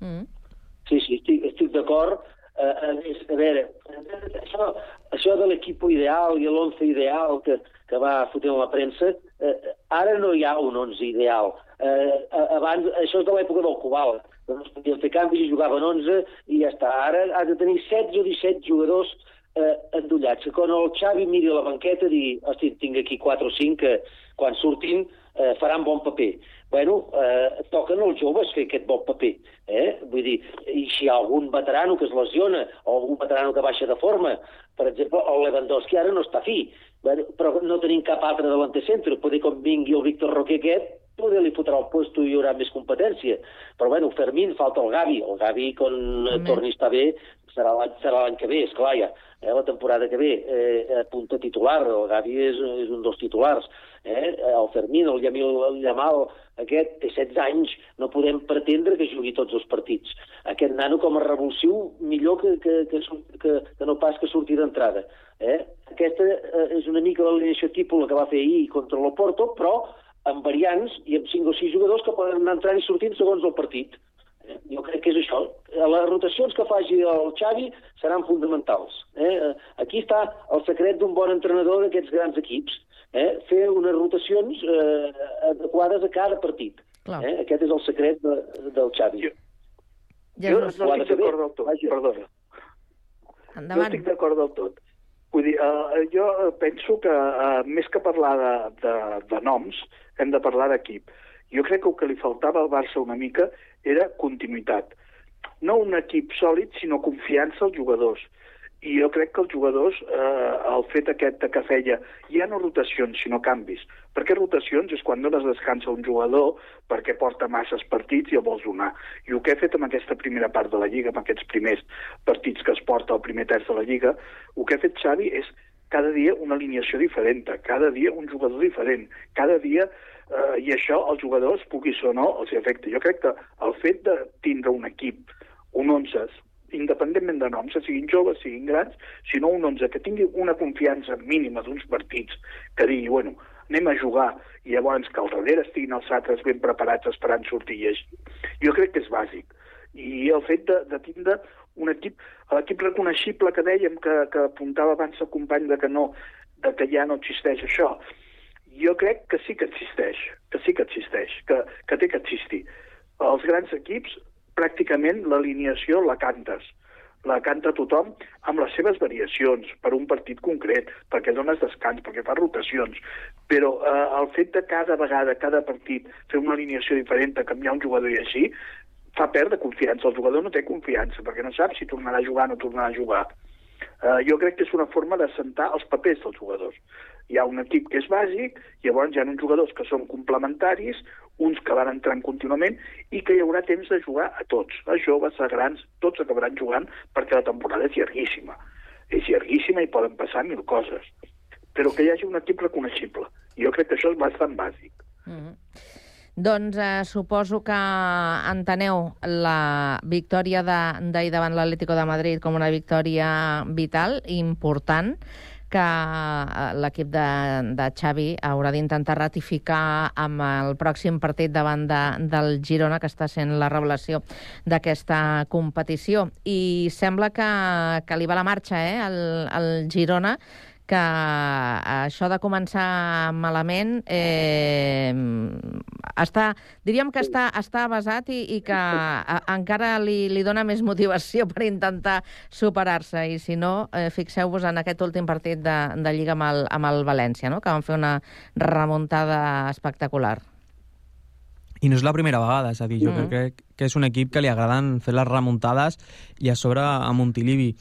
Mm. Sí, sí, estic, estic d'acord. Eh, a, més, a veure, això, això de l'equip ideal i l'once ideal que, que va fotent la premsa, eh, ara no hi ha un 11 ideal. Eh, abans, això és de l'època del Cobal, es podien fer canvis i jugaven 11 i ja està. Ara has de tenir 16 o 17 jugadors eh, endollats. Que quan el Xavi miri a la banqueta digui, hosti, tinc aquí 4 o 5 que quan surtin eh, faran bon paper. Bueno, eh, toquen els joves fer aquest bon paper. Eh? Vull dir, i si hi ha algun veterano que es lesiona o algun veterano que baixa de forma, per exemple, el Lewandowski ara no està fi, bueno, però no tenim cap altre delanter centre. Poder com vingui el Víctor Roque aquest, poder li fotrà el puesto i hi haurà més competència. Però bueno, Fermín, falta el Gavi. El Gavi, quan eh, torni a estar bé, serà l'any que ve, esclar, ja. Eh, la temporada que ve, eh, a punta titular, el Gavi és, és un dels titulars. Eh? El Fermín, el Yamil el Yamal, aquest té 16 anys, no podem pretendre que jugui tots els partits. Aquest nano com a revulsiu, millor que, que, que, que, que no pas que surti d'entrada. Eh? Aquesta eh, és una mica l'alineació tipus que va fer ahir contra l'Oporto, però amb variants i amb 5 o 6 jugadors que poden anar entrant i sortint segons el partit. Eh, Jo crec que és això. Les rotacions que faci el Xavi seran fonamentals. Eh? Aquí està el secret d'un bon entrenador d'aquests grans equips. Eh? Fer unes rotacions eh, adequades a cada partit. Eh? Aquest és el secret de, del Xavi. Ja jo no estic d'acord del tot, perdona. No Endavant. estic d'acord del tot. Vull dir, uh, jo penso que uh, més que parlar de, de, de noms, hem de parlar d'equip. Jo crec que el que li faltava al Barça una mica era continuïtat. No un equip sòlid, sinó confiança als jugadors. I jo crec que els jugadors, eh, el fet aquest que feia ja no rotacions, sinó canvis. Perquè rotacions és quan dones descans a un jugador perquè porta masses partits i el vols donar. I el que he fet amb aquesta primera part de la Lliga, amb aquests primers partits que es porta al primer terç de la Lliga, el que ha fet Xavi és cada dia una alineació diferent, cada dia un jugador diferent, cada dia eh, i això als jugadors, puguis o no, els afecta. Jo crec que el fet de tindre un equip, un 11, independentment de noms, siguin joves, siguin grans, sinó un 11 que tingui una confiança mínima d'uns partits, que digui, bueno, anem a jugar, i llavors que al darrere estiguin els altres ben preparats esperant sortir i així. Jo crec que és bàsic. I el fet de, de tindre un equip, l'equip reconeixible que dèiem, que, que apuntava abans el company de que no, de que ja no existeix això, jo crec que sí que existeix, que sí que existeix, que, que té que existir. Els grans equips, pràcticament l'alineació la cantes. La canta tothom amb les seves variacions per un partit concret, perquè dones descans, perquè fas rotacions. Però eh, el fet de cada vegada, cada partit, fer una alineació diferent, canviar un jugador i així, fa perdre confiança. El jugador no té confiança, perquè no sap si tornarà a jugar o no tornarà a jugar. Uh, jo crec que és una forma de sentar els papers dels jugadors. Hi ha un equip que és bàsic, llavors hi ha uns jugadors que són complementaris, uns que van entrant contínuament i que hi haurà temps de jugar a tots, a joves, a grans, tots acabaran jugant perquè la temporada és llarguíssima. És llarguíssima i poden passar mil coses. Però que hi hagi un equip reconeixible. I jo crec que això és bastant bàsic. Mm. Doncs eh, suposo que enteneu la victòria d'ahir davant l'Atlético de Madrid com una victòria vital, important, que eh, l'equip de, de Xavi haurà d'intentar ratificar amb el pròxim partit davant de, del Girona, que està sent la revelació d'aquesta competició. I sembla que, que li va la marxa, eh, al, al Girona, que això de començar malament eh, està, diríem que està, està basat i, i que a, encara li, li dona més motivació per intentar superar-se. I si no, eh, fixeu-vos en aquest últim partit de, de Lliga amb el, amb el València, no? que van fer una remuntada espectacular. I no és la primera vegada, és a dir, jo Mm. crec que és un equip que li agraden fer les remuntades i a sobre a Montilivi.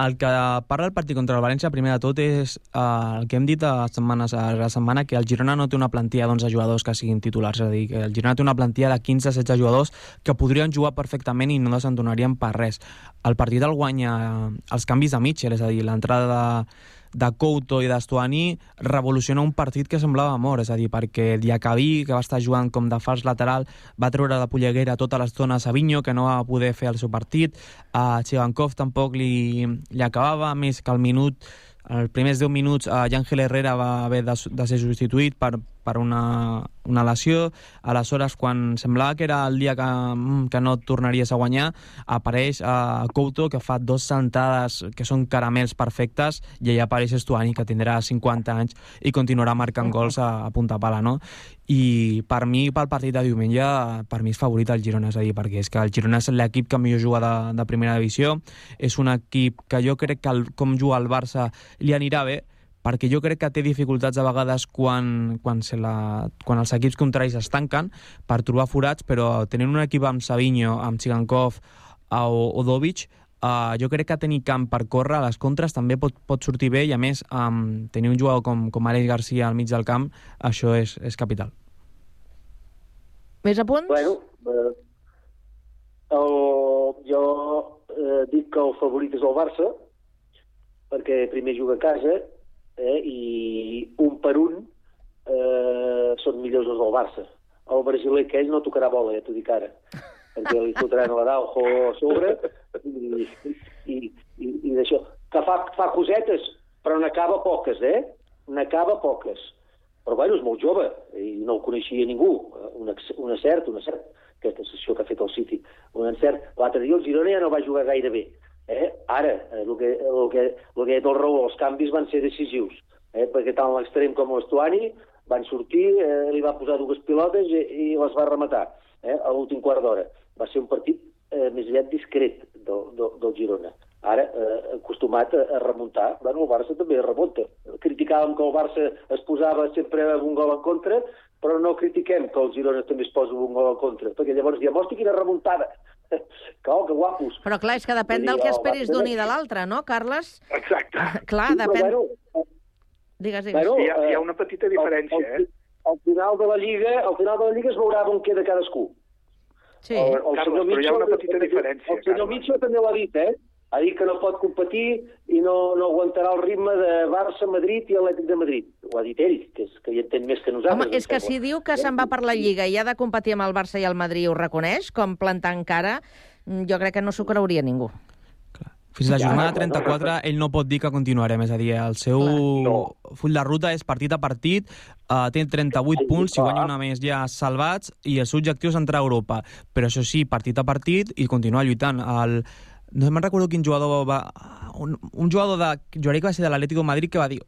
El que parla el partit contra el València, primer de tot, és eh, el que hem dit a setmanes, a la setmana, que el Girona no té una plantilla d'11 jugadors que siguin titulars, és a dir, que el Girona té una plantilla de 15-16 jugadors que podrien jugar perfectament i no desentonarien per res. El partit el guanya eh, els canvis de Mitchell, és a dir, l'entrada de, de Couto i d'Estuani revoluciona un partit que semblava mort, és a dir, perquè Diacabí, que va estar jugant com de fals lateral, va treure de polleguera tota l'estona a Savinho, que no va poder fer el seu partit, a Chigankov tampoc li, li acabava, a més que al minut els primers 10 minuts eh, Ángel Herrera va haver de, de ser substituït per, per una, una lesió. Aleshores, quan semblava que era el dia que, mm, que no tornaries a guanyar, apareix eh, Couto, que fa dos sentades que són caramels perfectes, i allà apareix Estuani, que tindrà 50 anys i continuarà marcant gols a, a punta pala, no? I per mi, pel partit de diumenge, per mi és favorit el Girona, és a dir, perquè és que el Girona és l'equip que millor juga de, de primera divisió, és un equip que jo crec que el, com juga el Barça li anirà bé, perquè jo crec que té dificultats a vegades quan, quan, se la, quan els equips contraris es tanquen per trobar forats, però tenint un equip amb Savinho, amb Tsigankov o, o Dovic, uh, jo crec que tenir camp per córrer a les contres també pot, pot sortir bé i a més um, tenir un jugador com, com Àlex Garcia al mig del camp, això és, és capital. Més apunts? Bueno, eh, el, jo eh, dic que el favorit és el Barça, perquè primer juga a casa eh, i un per un eh, són millors els del Barça. El brasiler que ell no tocarà bola, ja t'ho dic ara, perquè li fotran l'Araujo a sobre i, i, i, i d'això. Que fa, fa cosetes, però n'acaba poques, eh? N'acaba poques. Però bueno, és molt jove i no el coneixia ningú. Un, un acert, un acert, aquesta sessió que ha fet el City. Un encert. L'altre dia el Girona ja no va jugar gaire bé. Eh? Ara, eh, el que, el que, el que el Raül, els canvis van ser decisius. Eh? Perquè tant l'extrem com l'Estuani van sortir, eh, li va posar dues pilotes i, i les va rematar eh? a l'últim quart d'hora. Va ser un partit eh, més aviat discret del, del, del Girona. Ara, eh, acostumat a, a remuntar, bueno, el Barça també remunta. Criticàvem que el Barça es posava sempre un gol en contra, però no critiquem que el Girona també es posa un gol en contra, perquè llavors diem, hosti, quina remuntada! que, oh, que guapos! Però clar, és que depèn dir, del que el esperis d'un i de l'altre, no, Carles? Exacte. Clar, Sí, però, depèn... bueno, Digues, digues. Bueno, hi, ha, hi ha eh, una petita diferència, al, eh? al, final de la Lliga, al final de la Lliga es veurà on queda cadascú. Sí. El, el Carles, però hi ha una petita diferència, El senyor Carles. Mitchell també l'ha dit, eh? Ha dit que no pot competir i no, no aguantarà el ritme de Barça, Madrid i Atlètic de Madrid. Ho ha dit ell, que, és, que hi entén més que nosaltres. Home, és que si diu que se'n va per la Lliga i ha de competir amb el Barça i el Madrid, ho reconeix, com plantant cara, jo crec que no s'ho creuria ningú. Fins a la jornada bueno, 34 ell no pot dir que continuarem, és a dir, el seu No. full de ruta és partit a partit, uh, té 38 punts, si guanya una més ja salvats, i el seu objectiu és entrar a Europa. Però això sí, partit a partit i continuar lluitant. El, no me'n recordo quin jugador va... Un, un jugador de... Jo crec que va ser de l'Atlético de Madrid que va dir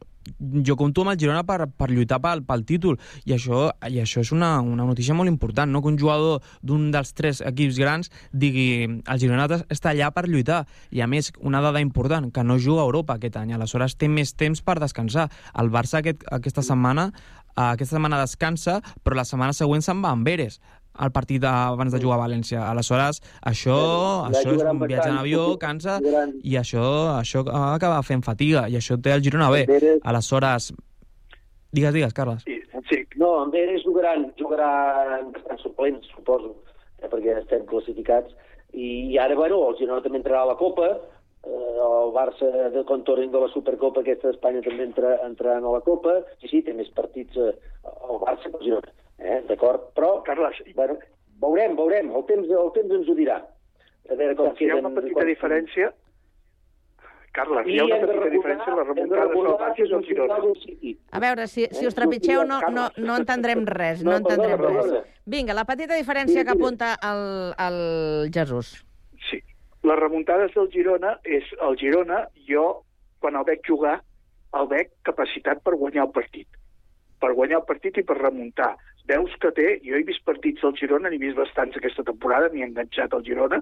jo compto amb el Girona per, per lluitar pel, pel títol i això, i això és una, una notícia molt important, no? que un jugador d'un dels tres equips grans digui el Girona està allà per lluitar i a més una dada important, que no juga a Europa aquest any, aleshores té més temps per descansar. El Barça aquest, aquesta setmana aquesta setmana descansa però la setmana següent se'n va amb Eres el partit abans de jugar a València. Aleshores, això, Ja això és un viatge en avió, cansa, i això, això acaba fent fatiga, i això té el Girona bé. Aleshores, digues, digues, Carles. Sí, sí. No, amb Eres jugaran, jugaran suplents, suposo, eh, perquè estem classificats. I, i ara, bueno, el Girona també entrarà a la Copa, eh, el Barça de contorn de la Supercopa aquesta d'Espanya també entra, entraran a la Copa, sí, sí, té més partits eh, el Barça que el Girona, eh, d'acord? Però, Carles, bueno, veurem, veurem, el temps, el temps ens ho dirà. A veure com Hi ha queden... una petita quan- diferència. Carles, I hi ha una petita recordar- diferència en les remuntades del recordar Barça que i un Girona. A veure, si, si us trepitgeu no, no, no entendrem res, no, No, entendrem perdona, res. perdona. Vinga, la petita diferència que apunta el, el Jesús. Sí. Les remuntades del Girona és el Girona, jo, quan el veig jugar, el veig capacitat per guanyar el partit. Per guanyar el partit i per remuntar. Veus que té, jo he vist partits del Girona, n'he vist bastants aquesta temporada, m'hi he enganxat al Girona,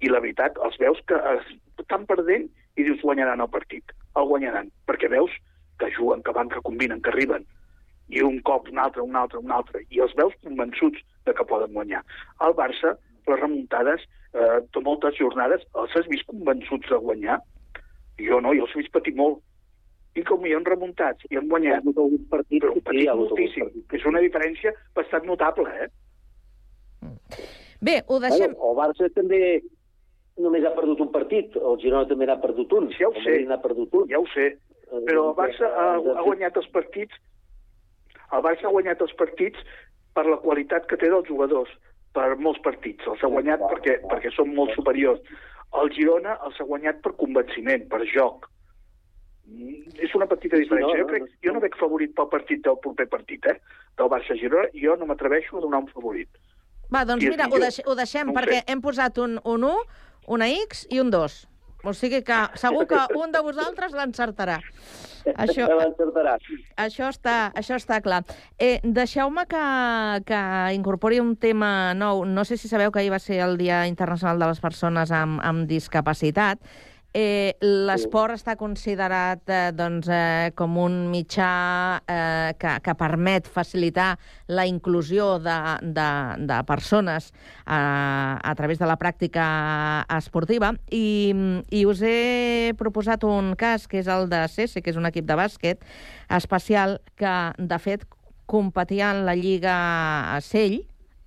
i la veritat, els veus que es, estan perdent i dius guanyaran el partit. El guanyaran, perquè veus que juguen, que van, que combinen, que arriben. I un cop, un altre, un altre, un altre. I els veus convençuts de que poden guanyar. El Barça, les remuntades, eh, moltes jornades, els has vist convençuts de guanyar? Jo no, jo els he vist patir molt. I com hi han remuntats i han guanyat. Ha hagut partits, però sí, patit ha hagut moltíssim. És una diferència bastant notable, eh? Bé, ho deixem... Bueno, el Barça també només ha perdut un partit, el Girona també n'ha perdut un. Ja ho el sé. N'ha perdut un. Ja ho sé, però el Barça ha, ha guanyat els partits el Barça ha guanyat els partits per la qualitat que té dels jugadors, per molts partits. Els ha guanyat perquè, perquè són molt superiors. El Girona els ha guanyat per convenciment, per joc. Mm, És una petita Sí, sí, diferència. no, Jo, no, crec, jo no veig favorit pel partit del proper partit, eh? del Barça-Girona, i jo no m'atreveixo a donar un favorit. Va, doncs I mira, ho, deix, ho deixem, No perquè hem posat un, un 1, una X i un 2. O sigui que segur que un de vosaltres l'encertarà. Això, l'encertarà. això, està, això està clar. Eh, Deixeu-me que, que incorpori un tema nou. No sé si sabeu que ahir va ser el Dia Internacional de les Persones amb, amb Discapacitat. Eh, L'esport està considerat eh, doncs, eh, com un mitjà eh, que, que permet facilitar la inclusió de, de, de persones eh, a través de la pràctica esportiva. I, i us he proposat un cas que és el de CESE, que és un equip de bàsquet especial que, de fet, competia en la Lliga Sell,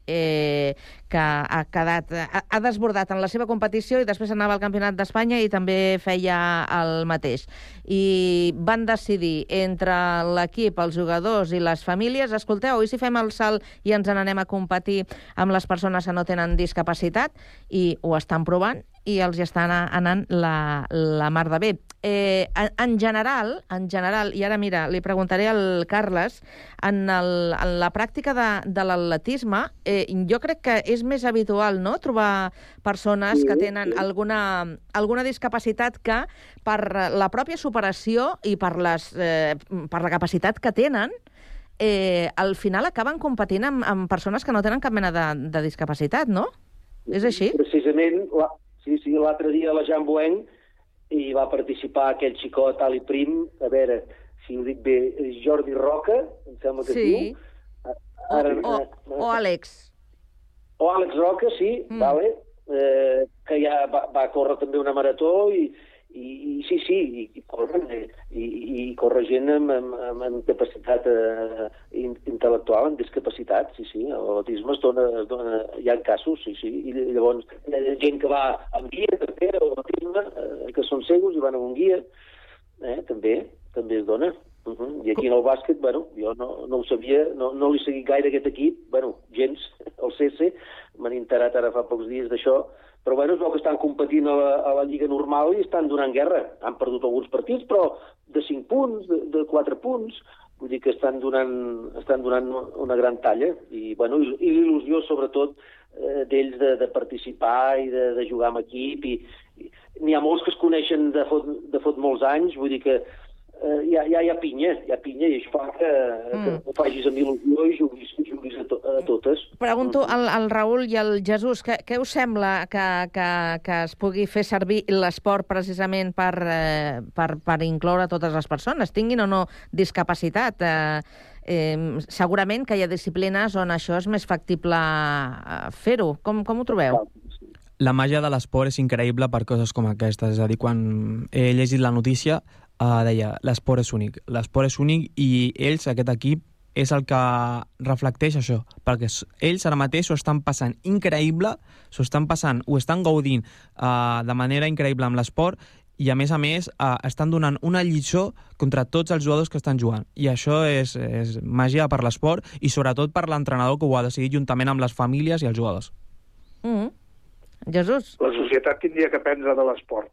eh, que ha quedat ha, desbordat en la seva competició i després anava al Campionat d'Espanya i també feia el mateix. I van decidir entre l'equip, els jugadors i les famílies, escolteu, i si fem el salt i ens n'anem a competir amb les persones que no tenen discapacitat? I ho estan provant i els hi estan anant la, la mar de bé. Eh, en, en general, en general, i ara mira, li preguntaré al Carles, en, el, en la pràctica de, de l'atletisme, eh, jo crec que és més habitual no? trobar persones que tenen alguna, alguna discapacitat que per la pròpia superació i per, les, eh, per la capacitat que tenen, eh, al final acaben competint amb, amb persones que no tenen cap mena de, de discapacitat, no? És així? Precisament, la, sí, sí, l'altre dia a la Jean Boeng hi va participar aquell xicot Ali Prim, a veure si ho dic bé, Jordi Roca, em sembla que Sí. diu. O, o, o Àlex. O Àlex Roca, sí, mm. vale, eh, que ja va, va córrer també una marató i, i, i sí, sí, i, i corren, eh, i, i corre gent amb, amb, amb, capacitat eh, in- intel·lectual, amb discapacitat, sí, sí, l'autisme es dona, es dona, hi ha casos, sí, sí, i llavors hi ha gent que va amb guia, també, a l'autisme, eh, que són cegos i van amb un guia, eh, també, també es dona. Uh -huh. I aquí en el bàsquet, bueno, jo no, no ho sabia, no, no l'he seguit gaire aquest equip, bueno, gens, el CC, m'han enterat ara fa pocs dies d'això, però bueno, es veu que estan competint a la, a la Lliga normal i estan donant guerra. Han perdut alguns partits, però de 5 punts, de, de 4 punts, vull dir que estan donant, estan donant una gran talla. I, bueno, i, i l'il·lusió sobretot eh, d'ells de, de participar i de, de jugar amb equip. I, i n'hi ha molts que es coneixen de fot, de fot molts anys, vull dir que eh, hi, ha, hi, ha, pinya, hi ha pinya i això fa que, mm. que ho facis amb il·lusió i juguis, juguis a, to, a totes. Pregunto al, al Raül i al Jesús, què, què us sembla que, que, que es pugui fer servir l'esport precisament per, eh, per, per incloure totes les persones, tinguin o no discapacitat? Eh, eh, segurament que hi ha disciplines on això és més factible eh, fer-ho. Com, com ho trobeu? La màgia de l'esport és increïble per coses com aquestes. És a dir, quan he llegit la notícia, uh, deia l'esport és únic. L'esport és únic i ells, aquest equip, és el que reflecteix això, perquè ells ara mateix s'ho estan passant increïble, s'ho estan passant, ho estan gaudint uh, de manera increïble amb l'esport i a més a més uh, estan donant una lliçó contra tots els jugadors que estan jugant i això és, és màgia per l'esport i sobretot per l'entrenador que ho ha decidit juntament amb les famílies i els jugadors. Mm. Jesús. La societat tindria que aprendre de l'esport.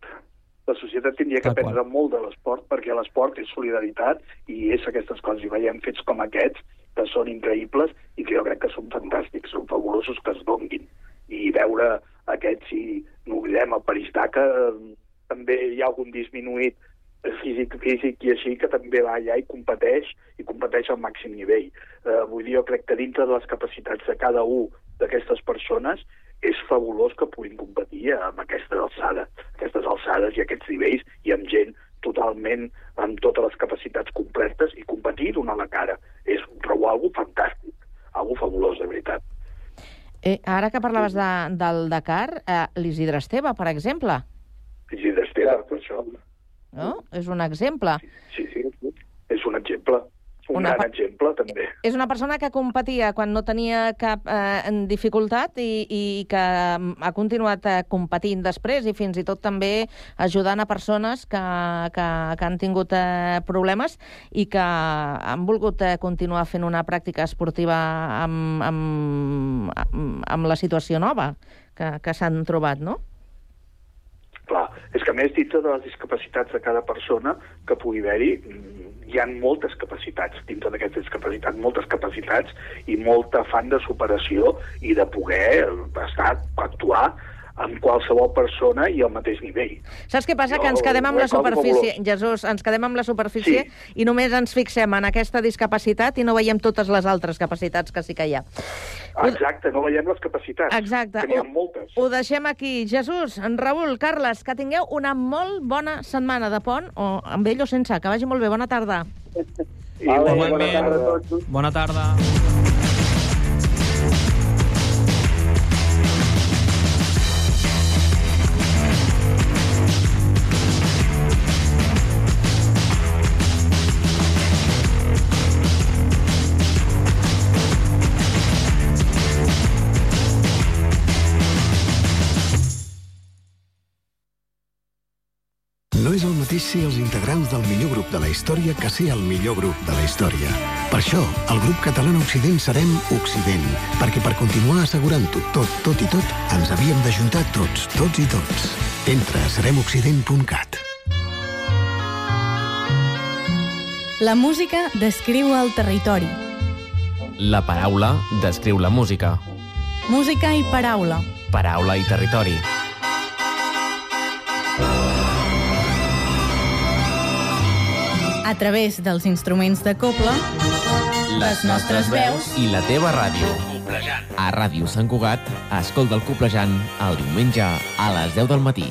La societat tindria que aprendre molt de l'esport, perquè l'esport és solidaritat i és aquestes coses. I veiem fets com aquests, que són increïbles i que jo crec que són fantàstics, són fabulosos que es donguin. I veure aquests, si no oblidem, el París-Dakar, eh, també hi ha algun disminuït físic, físic i així, que també va allà i competeix, i competeix al màxim nivell. Eh, vull dir, jo crec que dintre de les capacitats de cada un d'aquestes persones és fabulós que puguin competir amb aquesta alçada, aquestes alçades i aquests nivells i amb gent totalment amb totes les capacitats completes i competir donar la cara. És trobo algo fantàstic, algo fabulós, de veritat. Eh, ara que parlaves de, del Dakar, eh, l'Isidre Esteve, per exemple, Isidre Esteve, per això. no? És un exemple. Sí, sí, és un exemple. Un Una gran exemple, també. És una persona que competia quan no tenia cap eh, dificultat i, i que mm, ha continuat eh, competint després i fins i tot també ajudant a persones que, que, que han tingut eh, problemes i que han volgut eh, continuar fent una pràctica esportiva amb, amb, amb, amb la situació nova que, que s'han trobat, no? Clar, és que a més dintre de les discapacitats de cada persona que pugui haver-hi, mm, hi ha moltes capacitats dintre d'aquestes discapacitats, moltes capacitats i molt afant de superació i de poder estar, actuar amb qualsevol persona i al mateix nivell. Saps què passa? Jo que ens quedem amb la superfície, fabulós. Jesús, ens quedem amb la superfície sí. i només ens fixem en aquesta discapacitat i no veiem totes les altres capacitats que sí que hi ha. Exacte, no veiem les capacitats. Exacte. Que n'hi ha moltes. Ho deixem aquí. Jesús, en Raül, Carles, que tingueu una molt bona setmana de pont, o amb ell o sense. Que vagi molt bé. Bona tarda. Igualment. Bona tarda. No és el mateix ser els integrants del millor grup de la història que ser el millor grup de la història. Per això, el grup català Occident serem Occident, perquè per continuar assegurant-ho tot, tot i tot, ens havíem d'ajuntar tots, tots i tots. Entra a seremoccident.cat. La música descriu el territori. La paraula descriu la música. Música i paraula. Paraula i territori. A través dels instruments de coble, les nostres veus i la teva ràdio. A Ràdio Sant Cugat, escolta el Coplejant el diumenge a les 10 del matí.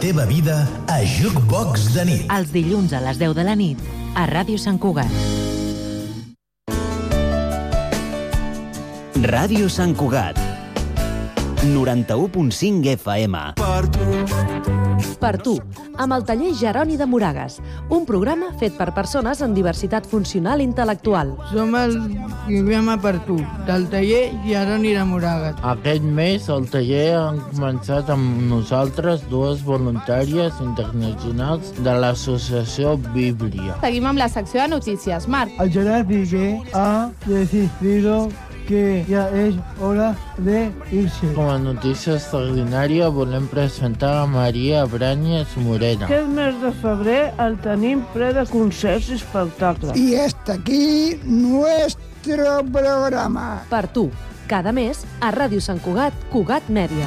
teva vida a Jukebox de nit. Els dilluns a les 10 de la nit, a Ràdio Sant Cugat. Ràdio Sant Cugat. 91.5 FM. Per tu. Per tu, amb el taller Jeroni de Moragas, un programa fet per persones amb diversitat funcional i intel·lectual. Som el programa Per tu, del taller Jeroni de Moragas. Aquest mes el taller han començat amb nosaltres dues voluntàries internacionals de l'associació Bíblia. Seguim amb la secció de notícies. Marc. El Gerard Piqué ha decidido que ja és hora de irse. Com a notícia extraordinària volem presentar a Maria Branyes Morena. Aquest mes de febrer el tenim ple de concerts i espectacles. Y hasta aquí nuestro programa. Per tu, cada mes a Ràdio Sant Cugat, Cugat Mèdia.